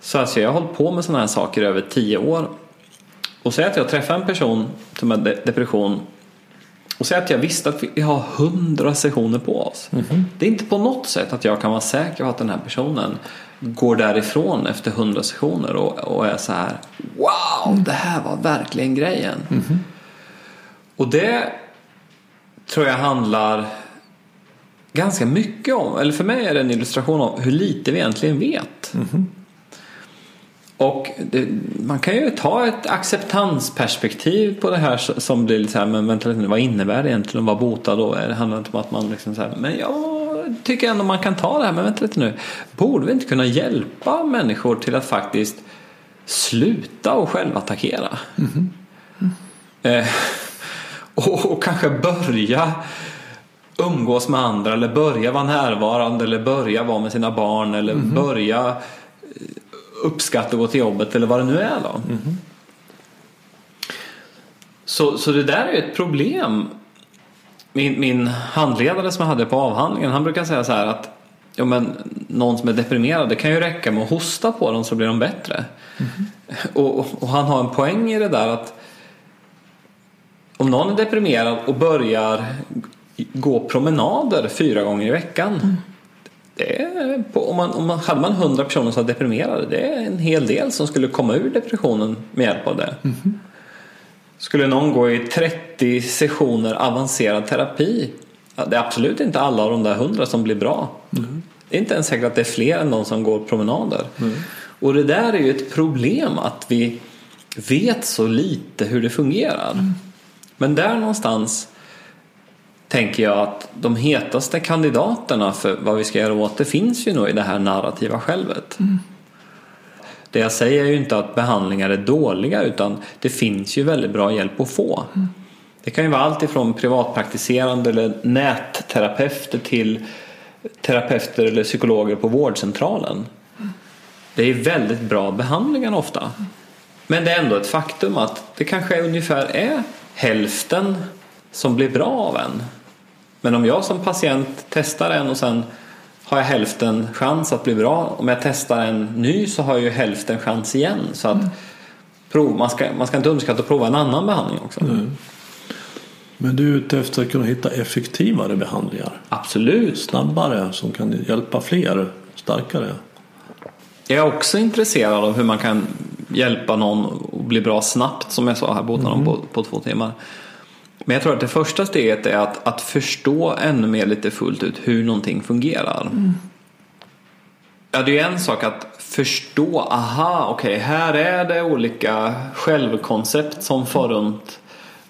Så alltså jag har hållit på med sådana här saker i över tio år. Och säg att jag träffar en person som har depression och säg att jag visste att vi har hundra sessioner på oss. Mm-hmm. Det är inte på något sätt att jag kan vara säker på att den här personen går därifrån efter hundra sessioner och, och, är så här Wow, det här var verkligen grejen. Mm-hmm. Och det tror jag handlar ganska mycket om, eller för mig är det en illustration av hur lite vi egentligen vet. Mm-hmm. Och det, man kan ju ta ett acceptansperspektiv på det här som blir lite så här, men vänta lite nu, vad innebär det egentligen att vara botad då? Det handlar inte om att man liksom så här, men jag tycker ändå man kan ta det här, men vänta lite nu. Borde vi inte kunna hjälpa människor till att faktiskt sluta och självattackera? Mm. Mm. Eh, och, och kanske börja umgås med andra eller börja vara närvarande eller börja vara med sina barn eller mm. börja uppskatta att gå till jobbet eller vad det nu är då. Mm. Så, så det där är ju ett problem. Min, min handledare som jag hade på avhandlingen han brukar säga så här att ja, men, någon som är deprimerad det kan ju räcka med att hosta på dem så blir de bättre. Mm. Och, och, han har en poäng i det där att om någon är deprimerad och börjar gå promenader fyra gånger i veckan mm på, om man, om man, hade man 100 personer som var deprimerade, det är en hel del som skulle komma ur depressionen med hjälp av det. Mm. Skulle någon gå i 30 sessioner avancerad terapi, det är absolut inte alla av de där 100 som blir bra. Mm. Det är inte ens säkert att det är fler än de som går promenader. Mm. Och det där är ju ett problem att vi vet så lite hur det fungerar. Mm. Men där någonstans tänker jag att de hetaste kandidaterna för vad vi ska göra åt det finns ju nog i det här narrativa självet. Mm. Det jag säger är ju inte att behandlingar är dåliga utan det finns ju väldigt bra hjälp att få. Mm. Det kan ju vara allt ifrån privatpraktiserande eller nätterapeuter till terapeuter eller psykologer på vårdcentralen. Mm. Det är väldigt bra behandlingar ofta. Men det är ändå ett faktum att det kanske ungefär är hälften som blir bra av en. Men om jag som patient testar en och sen har jag hälften chans att bli bra. Om jag testar en ny så har jag ju hälften chans igen. Så att mm. prov, man, ska, man ska inte underskatta att prova en annan behandling också. Mm. Men du är ute efter att kunna hitta effektivare behandlingar? Absolut. Snabbare, som kan hjälpa fler, starkare? Jag är också intresserad av hur man kan hjälpa någon att bli bra snabbt, som jag sa här, någon mm. på, på två timmar. Men jag tror att det första steget är att, att förstå ännu mer lite fullt ut hur någonting fungerar. Mm. Ja, det är en sak att förstå, aha, okej, okay, här är det olika självkoncept som far runt.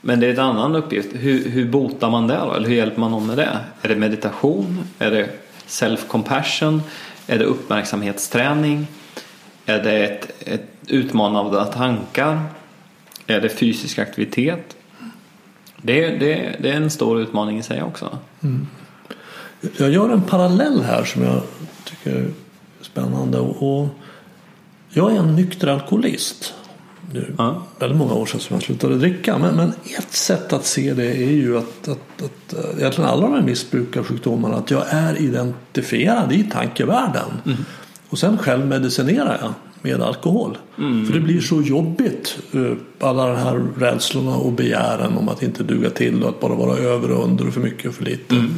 Men det är en annan uppgift. Hur, hur botar man det då? Eller hur hjälper man någon med det? Är det meditation? Är det self-compassion? Är det uppmärksamhetsträning? Är det ett, ett utmanande tankar? Är det fysisk aktivitet? Det, det, det är en stor utmaning i sig också. Mm. Jag gör en parallell här som jag tycker är spännande. Och jag är en nykter alkoholist. Det är ja. väldigt många år sedan som jag slutade dricka. Men, men ett sätt att se det är ju att, att, att eh, egentligen alla de här missbrukarsjukdomarna att jag är identifierad i tankevärlden. Mm. Och sen själv medicinerar jag med alkohol. Mm. För det blir så jobbigt. Eh, alla de här rädslorna och begären om att inte duga till och att bara vara över och under och för mycket och för lite. Mm.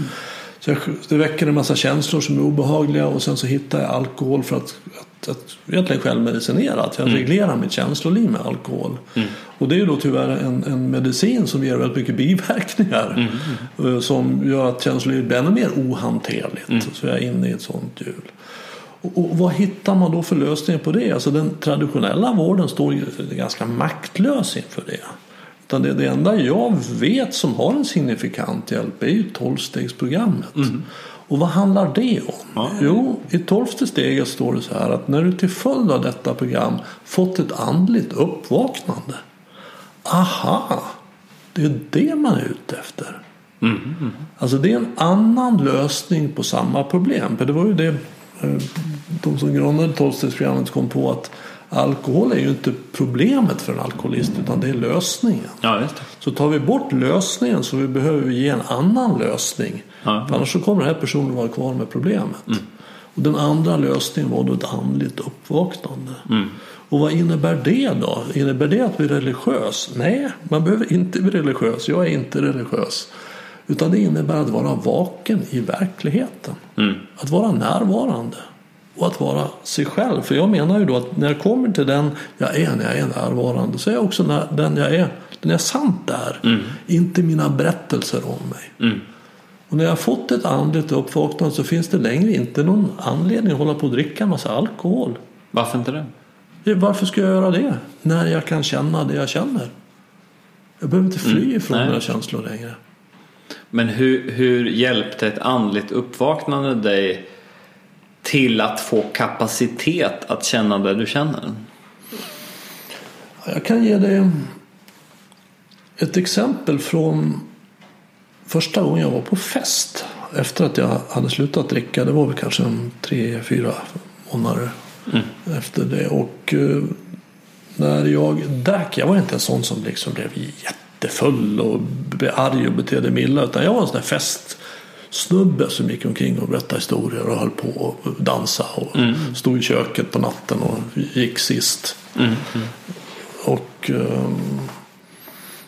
Så jag, det väcker en massa känslor som är obehagliga och sen så hittar jag alkohol för att, att, att egentligen självmedicinera. Att jag mm. reglerar mitt känsloliv med alkohol. Mm. Och det är ju då tyvärr en, en medicin som ger väldigt mycket biverkningar. Mm. Eh, som gör att känslolivet blir ännu mer ohanterligt. Mm. Så jag är inne i ett sånt hjul. Och vad hittar man då för lösningar på det? Alltså den traditionella vården står ju ganska maktlös inför det. Utan det, det enda jag vet som har en signifikant hjälp är ju tolvstegsprogrammet. Mm. Och vad handlar det om? Ja. Jo, i tolfte steget står det så här att när du till följd av detta program fått ett andligt uppvaknande. Aha, det är det man är ute efter. Mm. Alltså det är en annan lösning på samma problem. För det var ju det de som grundade tolvstegsprogrammet kom på att alkohol är ju inte problemet för en alkoholist utan det är lösningen. Ja. Så tar vi bort lösningen så vi behöver vi ge en annan lösning. Ja. För annars så kommer den här personen vara kvar med problemet. Och den andra lösningen var då ett andligt uppvaknande. Och vad innebär det då? Innebär det att bli religiös? Nej, man behöver inte bli religiös. Jag är inte religiös. Utan det innebär att vara vaken i verkligheten. Att vara närvarande. Och att vara sig själv. För jag menar ju då att när jag kommer till den jag är när jag är närvarande så är jag också när, den jag är. Den jag sant är. Inte mina berättelser om mig. Och när jag har fått ett andligt uppvaknande så finns det längre inte någon anledning att hålla på och dricka en massa alkohol. Varför inte det? Varför ska jag göra det? När jag kan känna det jag känner. Jag behöver inte fly ifrån Nej. mina känslor längre. Men hur, hur hjälpte ett andligt uppvaknande dig till att få kapacitet att känna det du känner? Jag kan ge dig ett exempel från första gången jag var på fest. Efter att jag hade slutat dricka. Det var väl kanske tre, fyra månader efter det. Och eh, när jag drack, jag var inte en sån som liksom blev jättefull och blev arg och betedde mig illa. Utan jag var en sån där festsnubbe som gick omkring och berättade historier och höll på och dansa och stod i köket på natten och gick sist. Och ehm,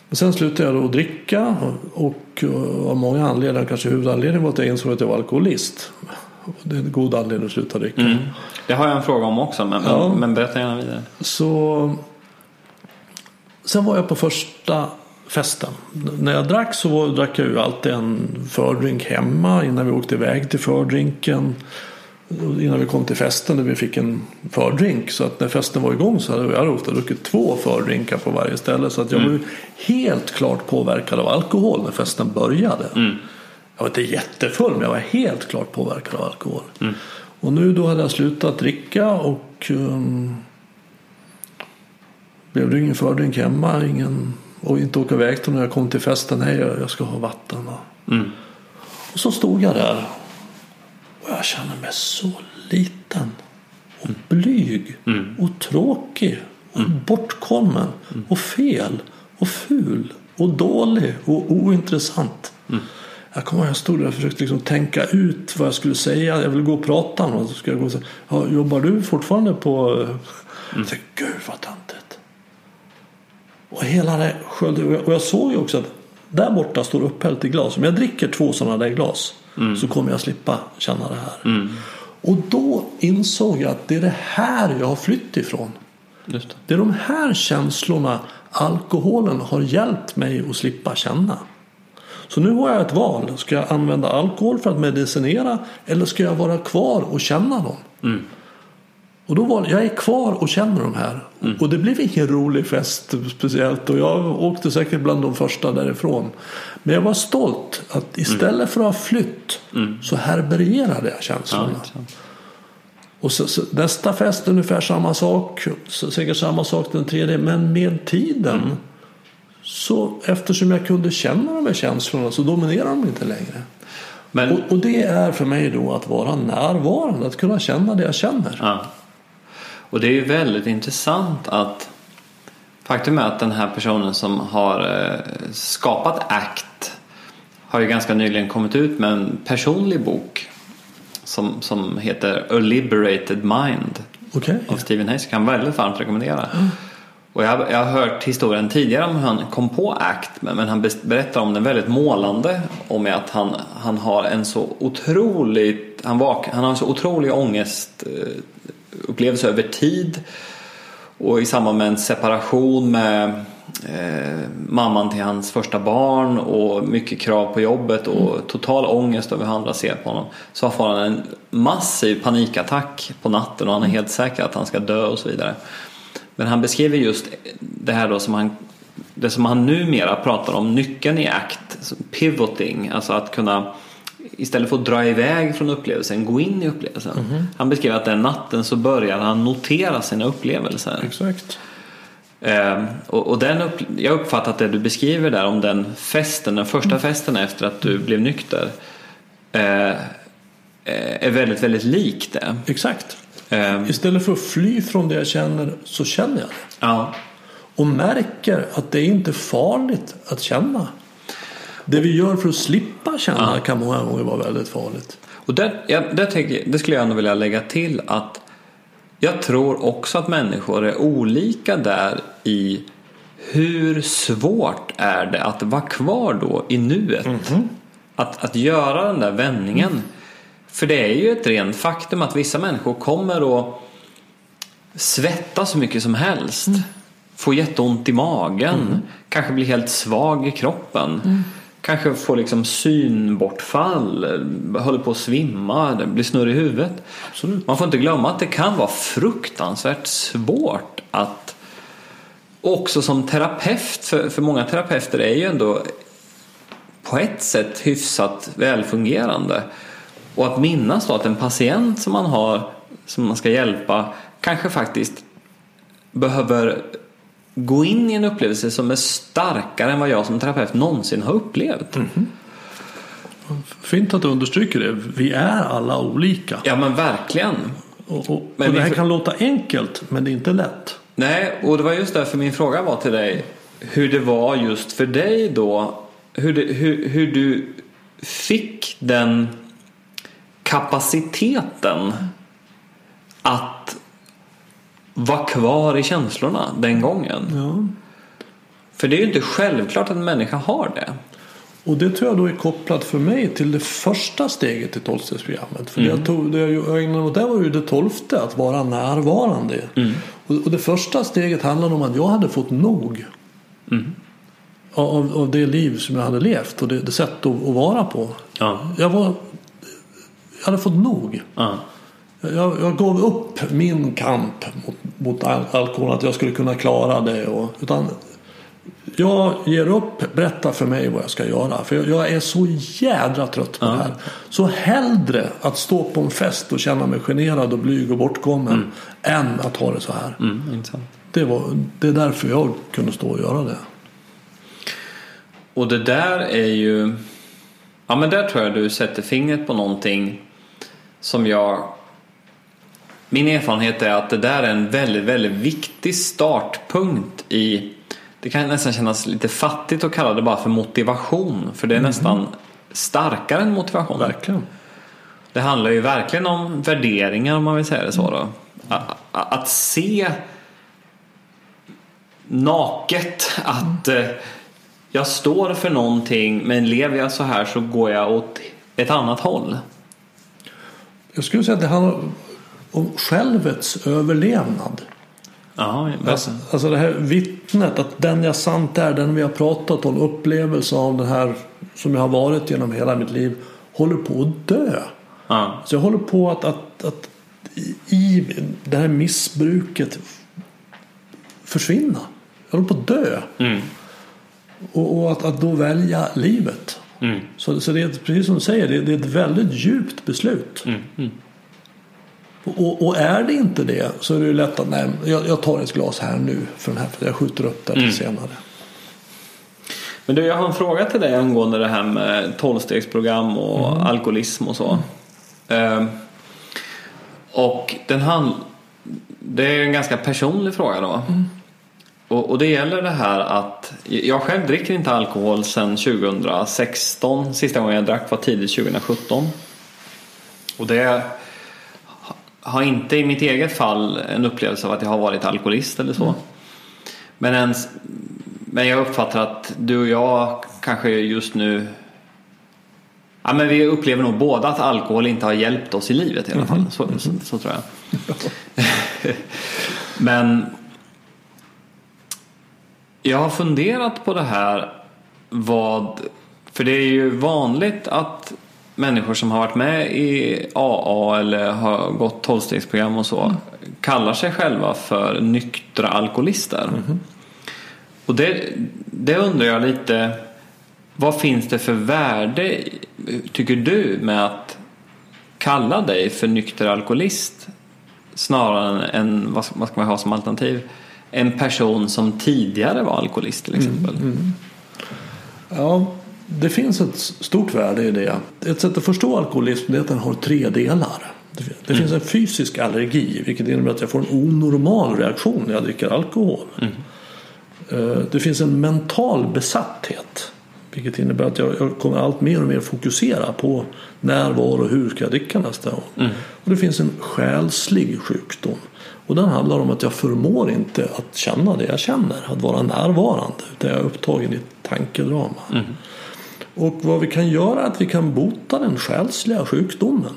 men sen slutade jag då att dricka och eh, av många anledningar, kanske huvudanledningen var att jag insåg att jag var alkoholist. Och Det är en god anledning att sluta dricka. Det har jag en fråga om också, men, Ja. men berätta gärna vidare. Så sen var jag på första festen. När jag drack så var- drack jag ju alltid en fördrink hemma innan vi åkte iväg till fördrinken. Innan vi kom till festen där vi fick en fördrink. Så att när festen var igång så hade jag ofta druckit två fördrinkar på varje ställe. Så att jag var ju helt klart påverkad av alkohol när festen började. Jag var inte jättefull men jag var helt klart påverkad av alkohol. Och nu då hade jag slutat dricka och um, blev det ingen fördrink hemma. Ingen, och inte åka iväg till när jag kom till festen. Nej, jag ska ha vatten. Och, och så stod jag där. Och jag kände mig så liten. Och blyg. Och tråkig. Och bortkommen. Och fel. Och ful. Och dålig. Och ointressant. Jag kommer ihåg jag stod där och försökte liksom tänka ut vad jag skulle säga. Jag ville gå och prata med någon. Så skulle jag gå och säga, ja, jobbar du fortfarande på... Jag tänkte, gud vad töntigt. Och hela det sköljde. Och jag- såg ju också att där borta står upphällt i glas. Om jag dricker två sådana där glas så kommer jag slippa känna det här. Och då insåg jag att det är det här jag har flytt ifrån. Just det. Det är de här känslorna alkoholen har hjälpt mig att slippa känna. Så nu har jag ett val. Ska jag använda alkohol för att medicinera eller ska jag vara kvar och känna dem? Och då var jag är kvar och känner de här. Och det blev ingen rolig fest speciellt. Och jag åkte säkert bland de första därifrån. Men jag var stolt att istället för att ha flytt så härbärgerade jag Ja, känslorna. intressant. Och så, så, nästa fest ungefär samma sak. Så, säkert samma sak den tredje. Men med tiden. Så eftersom jag kunde känna de här känslorna så dominerar de inte längre. Men, Och, och det är för mig då att vara närvarande. Att kunna känna det jag känner. ja. Och det är ju väldigt intressant att faktum är att den här personen som har eh, skapat ACT har ju ganska nyligen kommit ut med en personlig bok som, som heter A Liberated Mind Okej? av Stephen Hayes. kan väldigt varmt rekommendera. Och jag, jag har hört historien tidigare om hur han kom på ACT men men han berättar om den väldigt målande om att han, han har en så otroligt han, vak, han har en så otrolig ångest eh, upplevelse över tid och i samband med en separation med eh, mamman till hans första barn och mycket krav på jobbet och total ångest över hur andra ser på honom. Så får han en massiv panikattack på natten och han är helt säker att han ska dö och så vidare. Men han beskriver just det här då som han det som han numera pratar om, nyckeln i ACT, pivoting, alltså att kunna istället för att dra iväg från upplevelsen, gå in i upplevelsen. Han beskriver att den natten så börjar han notera sina upplevelser. Exakt. Eh, och, och den upp, jag uppfattat det du beskriver där om den festen, den första festen efter att du blev nykter. Eh, eh, är väldigt, väldigt lik det. Exakt. Eh, Istället för att fly från det jag känner så känner jag det. ja. Och märker att det är inte farligt att känna. Det vi gör för att slippa känna kan många gånger vara väldigt farligt. Och där, ja, där tänker, det skulle jag ändå vilja lägga till att jag tror också att människor är olika där i hur svårt är det att vara kvar då i nuet? Att, att göra den där vändningen. För det är ju ett rent faktum att vissa människor kommer att svettas så mycket som helst. Få jätteont i magen. Kanske bli helt svag i kroppen. Kanske få liksom synbortfall. Håller på att svimma. Blir snurrig i huvudet. Absolut. Man får inte glömma att det kan vara fruktansvärt svårt att också som terapeut, för, för många terapeuter är ju ändå på ett sätt hyfsat välfungerande. Och att minnas då att en patient som man har, som man ska hjälpa, kanske faktiskt behöver gå in i en upplevelse som är starkare än vad jag som terapeut någonsin har upplevt. Fint att du understryker det. Vi är alla olika. Ja men verkligen. Och, och, Men och det vi här för- kan låta enkelt men det är inte lätt. Nej, och det var just därför min fråga var till dig hur det var just för dig då. Hur, det, hur, hur du fick den kapaciteten att vara kvar i känslorna den gången. Ja. För det är ju inte självklart att en människa har det. Och det tror jag då är kopplat för mig till det första steget i tolvstegsprogrammet. För det, jag tog, det jag ägnade åt där var ju det tolfte, att vara närvarande. Och, och det första steget handlade om att jag hade fått nog. Av, av det liv som jag hade levt och det, det sätt att, att vara på. Ja. Jag, var, jag hade fått nog. Ja. Jag, jag gav upp min kamp mot, mot al- alkohol, att jag skulle kunna klara det. Och, utan jag ger upp, berätta för mig vad jag ska göra. För jag, jag är så jädra trött på det här. Så hellre att stå på en fest och känna mig generad och blyg och bortkommen än att ha det så här. Mm. Det, var, det är därför jag kunde stå och göra det. Och det där är ju... Ja men där tror jag du sätter fingret på någonting som jag... Min erfarenhet är att det där är en väldigt, väldigt viktig startpunkt i... Det kan nästan kännas lite fattigt att kalla det bara för motivation. För det är nästan starkare än motivation. Verkligen. Det handlar ju verkligen om värderingar om man vill säga det så då. A- a- Att se naket att eh, jag står för någonting men lever jag så här så går jag åt ett annat håll. Jag skulle säga att det handlar om självets överlevnad. Ja, Alltså, alltså det här vittnet att den jag sant är, den vi har pratat om, upplevelse av den här som jag har varit genom hela mitt liv håller på att dö. ja. Så jag håller på att, att, att i- i det här missbruket försvinna. Jag håller på att dö. Mm. Och, och att, att då välja livet. Mm. Så, så det är precis som du säger, det, det är ett väldigt djupt beslut. Mm. Mm. Och, och är det inte det så är det ju lätt att nej, jag, jag tar ett glas här nu för den här för jag skjuter upp det Mm. senare. Men du, jag har en fråga till dig angående det här med tolvstegsprogram och alkoholism och så. Ehm, och den hand, det är en ganska personlig fråga då. Och, och det gäller det här att jag själv dricker inte alkohol sedan 2016. Sista gången jag drack var tidigt 2017. Och det har inte i mitt eget fall en upplevelse av att jag har varit alkoholist eller så. Men, ens, men jag uppfattar att du och jag kanske just nu Ja, men vi upplever nog båda att alkohol inte har hjälpt oss i livet i alla fall. Så, så, så tror jag. men jag har funderat på det här vad för det är ju vanligt att människor som har varit med i AA eller har gått tolvstegsprogram och så kallar sig själva för nyktra alkoholister. Och det, det undrar jag lite, vad finns det för värde, tycker du, med att kalla dig för nykter alkoholist snarare än, vad ska, vad ska man ha som alternativ, en person som tidigare var alkoholist till exempel? Ja, det finns ett stort värde i det. Ett sätt att förstå alkoholism är att den har tre delar. Det, det finns en fysisk allergi vilket innebär att jag får en onormal reaktion när jag dricker alkohol. Eh, Det finns en mental besatthet. Vilket innebär att jag, jag kommer allt mer och mer fokusera på när, var och hur ska jag dricka nästa gång. Och det finns en själslig sjukdom. Och den handlar om att jag förmår inte att känna det jag känner. Att vara närvarande. Utan jag är upptagen i ett tankedrama. Och vad vi kan göra är att vi kan bota den själsliga sjukdomen.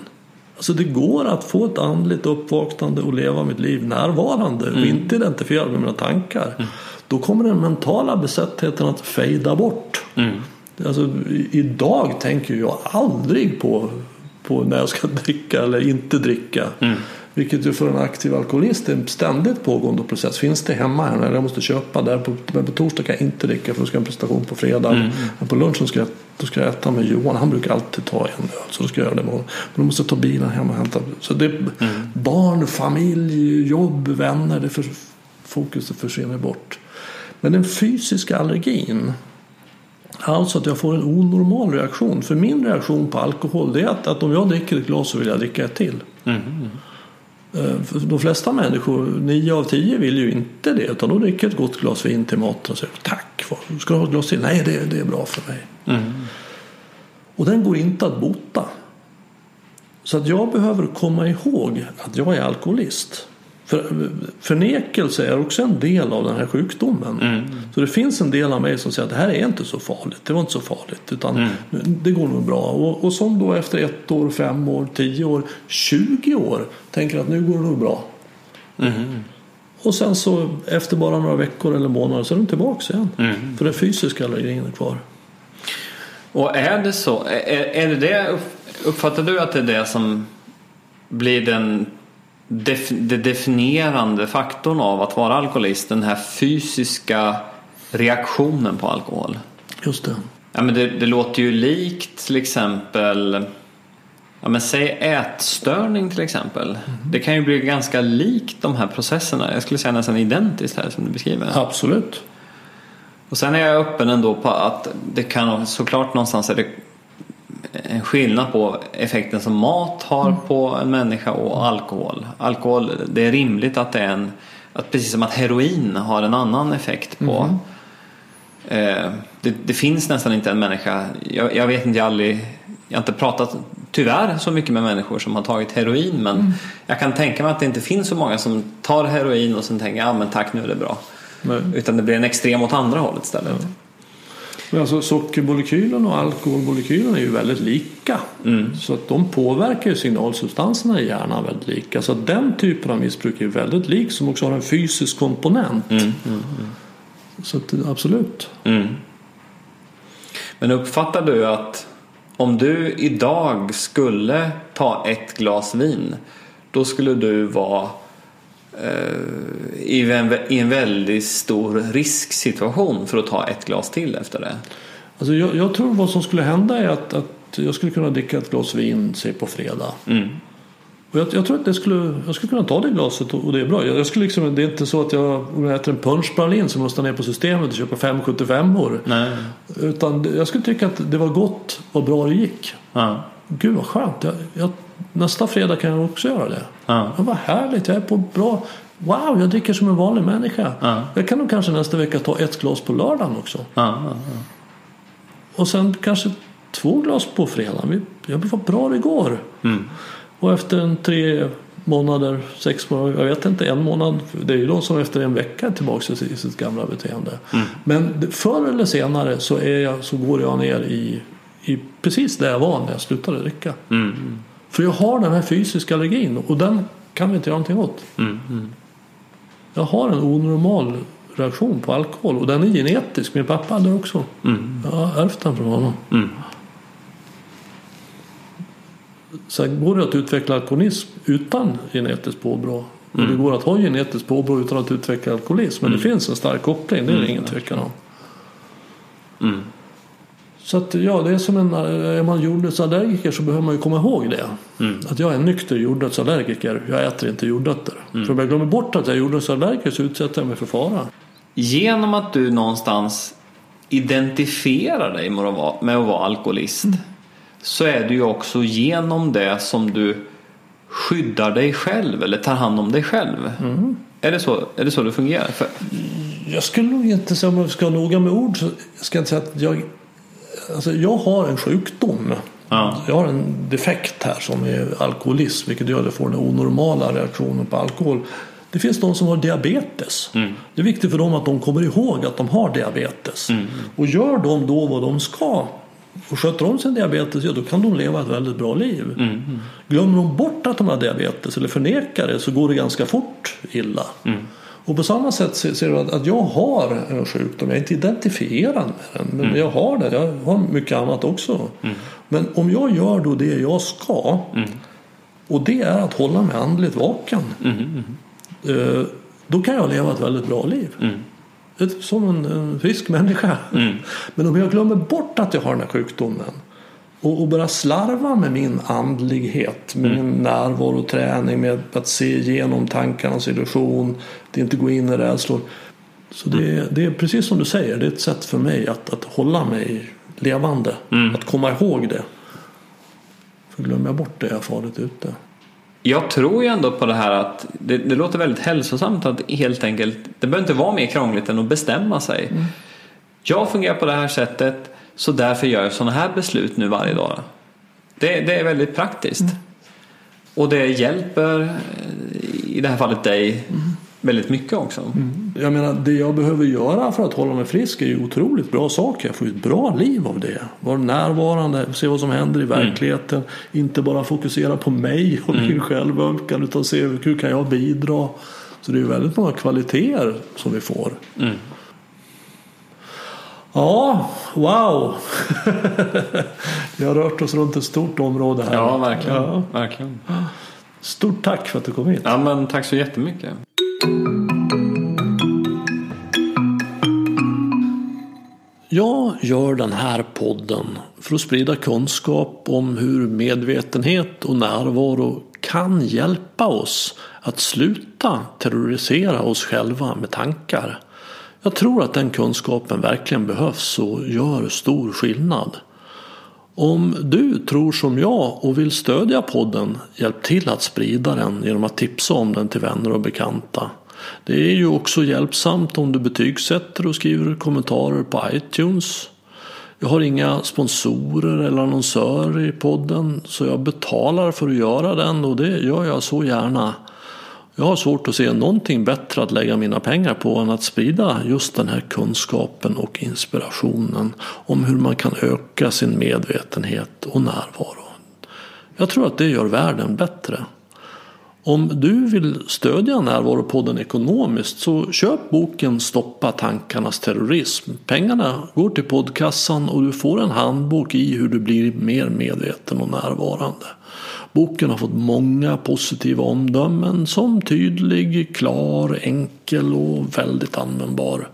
Alltså det går att få ett andligt uppvaknande och leva mitt liv närvarande och inte identifiera med mina tankar. Då kommer den mentala besättheten att fejda bort. Alltså, i- idag tänker jag aldrig på, på när jag ska dricka eller inte dricka. Vilket ju för en aktiv alkoholist är en ständigt pågående process. Finns det hemma här? Eller jag måste köpa där på, men på torsdag kan jag inte dricka för då ska jag ha en prestation på fredag. Men på lunchen ska jag, då ska jag äta med Johan. Han brukar alltid ta en öl. Så då ska jag göra det imorgon. Men då måste jag ta bilen hem och hämta. Så det är barn, familj, jobb, vänner. Det för, fokuset försvinner bort. Men den fysiska allergin Alltså att jag får en onormal reaktion. För min reaktion på alkohol det är att, att om jag dricker ett glas så vill jag dricka ett till. Eh, För de flesta människor, nio av tio vill ju inte det. Utan de dricker ett gott glas vin till maten och säger tack, ska du ha ett glas till? Nej, det, det är bra för mig. Och den går inte att bota. Så att jag behöver komma ihåg att jag är alkoholist. För, förnekelse är också en del av den här sjukdomen. Så det finns en del av mig som säger att det här är inte så farligt. Det var inte så farligt. Utan det går nog bra. Och, och som då efter ett år, fem år, tio år, 20 år tänker att nu går det nog bra. Och sen så efter bara några veckor eller månader så är de tillbaka igen. För den fysiska allergin är kvar. Och är det så, är, är det det, uppfattar du att det är det som blir den def, det definierande faktorn av att vara alkoholist? Den här fysiska reaktionen på alkohol? Just det. Ja, men det, det låter ju likt till exempel Ja, men säg ätstörning till exempel. Det kan ju bli ganska likt de här processerna. Jag skulle säga nästan identiskt här som du beskriver. Absolut. Och sen är jag öppen ändå på att det kan såklart någonstans är det en skillnad på effekten som mat har på en människa och alkohol. Alkohol, det är rimligt att det är en, att precis som att heroin har en annan effekt på eh, det, det finns nästan inte en människa, jag, jag vet inte, jag aldrig, jag har inte pratat tyvärr så mycket med människor som har tagit heroin men jag kan tänka mig att det inte finns så många som tar heroin och sen tänker ja men tack nu är det bra. Utan det blir en extrem åt andra hållet istället. Men alltså, sockermolekylen och alkoholmolekylen är ju väldigt lika. Så att de påverkar ju signalsubstanserna i hjärnan väldigt lika. Så att den typen av missbruk är väldigt lik som också har en fysisk komponent. Så att, absolut. Mm. Men uppfattar du att om du idag skulle ta ett glas vin då skulle du vara i, en, i en väldigt stor risksituation för att ta ett glas till efter det? Alltså, jag, jag tror vad som skulle hända är att, att jag skulle kunna dricka ett glas vin säg på fredag. Mm. Och jag, jag tror att det skulle, jag skulle kunna ta det glaset och, och det är bra. Jag, jag skulle liksom, det är inte så att jag, om jag äter en punschpralin så måste jag ner på systemet och köpa 575 år. Nej. Utan jag skulle tycka att det var gott och bra det gick. Ja. Gud vad skönt. Jag, jag, nästa fredag kan jag också göra det. Ja. Ja, vad härligt. Jag är på bra... Wow, jag dricker som en vanlig människa. Ja. Jag kan nog kanske nästa vecka ta ett glas på lördagen också. Ja, ja, Och sen kanske två glas på fredagen. Jag vad bra det går. Mm. Och efter en tre månader, sex månader, jag vet inte, en månad. Det är ju de som efter en vecka är tillbaka i sitt- gamla beteende. Mm. Men förr eller senare så, är jag, så går jag ner i, i precis där jag var när jag slutade dricka. Mm. För jag har den här fysiska allergin och den kan vi inte göra någonting åt. Mm. Mm. Jag har en onormal reaktion på alkohol och den är genetisk. Min pappa hade också. Mm. Jag har ärvt den från honom. Mm. Sen går det att utveckla alkoholism utan genetiskt påbrå. Och det går att ha genetiskt påbrå utan att utveckla alkoholism. Men det finns en stark koppling, det är det ingen tvekan om. Mm. Så att ja, det är som en, är man jordnötsallergiker så behöver man ju komma ihåg det. Mm. Att jag är en nykter jordnötsallergiker. Jag äter inte jordnötter. För om jag glömmer bort att jag är jordnötsallergiker så utsätter jag mig för fara. Genom att du någonstans identifierar dig med att vara, med att vara alkoholist så är det ju också genom det som du skyddar dig själv eller tar hand om dig själv. Mm. Är, det så, är det så det fungerar? För, Jag skulle nog inte säga om jag ska vara noga med ord så jag ska inte säga att jag Alltså jag har en sjukdom. Ja. Jag har en defekt här som är alkoholism vilket gör att jag får den onormala reaktionen på alkohol. Det finns de som har diabetes. Det är viktigt för dem att de kommer ihåg att de har diabetes. Och gör de då vad de ska och sköter om sin diabetes, ja då kan de leva ett väldigt bra liv. Glömmer de bort att de har diabetes eller förnekar det så går det ganska fort illa. Och på samma sätt ser du att, jag har en sjukdom. Jag är inte identifierad med den. Men jag har det. Jag har mycket annat också. Men om jag gör då det jag ska. Och det är att hålla mig andligt vaken. eh, Då kan jag leva ett väldigt bra liv. Som en, en frisk människa. Men om jag glömmer bort att jag har den här sjukdomen. Och, och börjar slarva med min andlighet, med min närvaro och träning, med att se igenom tankarnas illusion, att inte gå in i rädslor. Så det, är- det är precis som du säger, det är ett sätt för mig att, att hålla mig levande. Att komma ihåg det. För glömmer jag bort det är jag farligt ute. Jag tror ju ändå på det här att det, det låter väldigt hälsosamt att helt enkelt, det behöver inte vara mer krångligt än att bestämma sig. Jag fungerar på det här sättet så därför gör jag sådana här beslut nu varje dag. Det, det är väldigt praktiskt. Och det hjälper eh, i det här fallet dig väldigt mycket också. Jag menar, det jag behöver göra för att hålla mig frisk är ju otroligt bra saker. Jag får ju ett bra liv av det. Vara närvarande, se vad som händer i verkligheten. Inte bara fokusera på mig och min självönskan utan se hur kan jag bidra. Så det är ju väldigt många kvaliteter som vi får. Ja, wow! vi har rört oss runt ett stort område här. Ja, verkligen. Ja. verkligen. Stort tack för att du kom hit. Ja, men tack så jättemycket. Jag gör den här podden för att sprida kunskap om hur medvetenhet och närvaro kan hjälpa oss att sluta terrorisera oss själva med tankar. Jag tror att den kunskapen verkligen behövs och gör stor skillnad. Om du tror som jag och vill stödja podden, hjälp till att sprida den genom att tipsa om den till vänner och bekanta. Det är ju också hjälpsamt om du betygsätter och skriver kommentarer på iTunes. Jag har inga sponsorer eller annonsörer i podden så jag betalar för att göra den och det gör jag så gärna. Jag har svårt att se någonting bättre att lägga mina pengar på än att sprida just den här kunskapen och inspirationen om hur man kan öka sin medvetenhet och närvaro. Jag tror att det gör världen bättre. Om du vill stödja Närvaropodden ekonomiskt så köp boken Stoppa tankarnas terrorism. Pengarna går till poddkassan och du får en handbok i hur du blir mer medveten och närvarande. Boken har fått många positiva omdömen som tydlig, klar, enkel och väldigt användbar.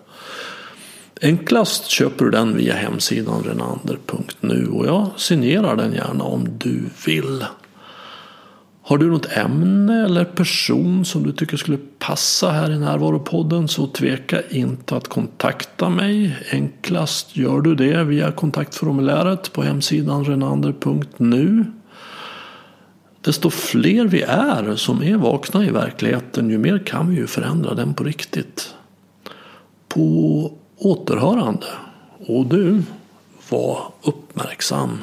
Enklast köper du den via hemsidan renander.nu och jag signerar den gärna om du vill. Har du något ämne eller person som du tycker skulle passa här i Närvaropodden så tveka inte att kontakta mig. Enklast gör du det via kontaktformuläret på hemsidan renander.nu. Desto fler vi är som är vakna i verkligheten ju mer kan vi ju förändra den på riktigt. På återhörande. Och du, var uppmärksam.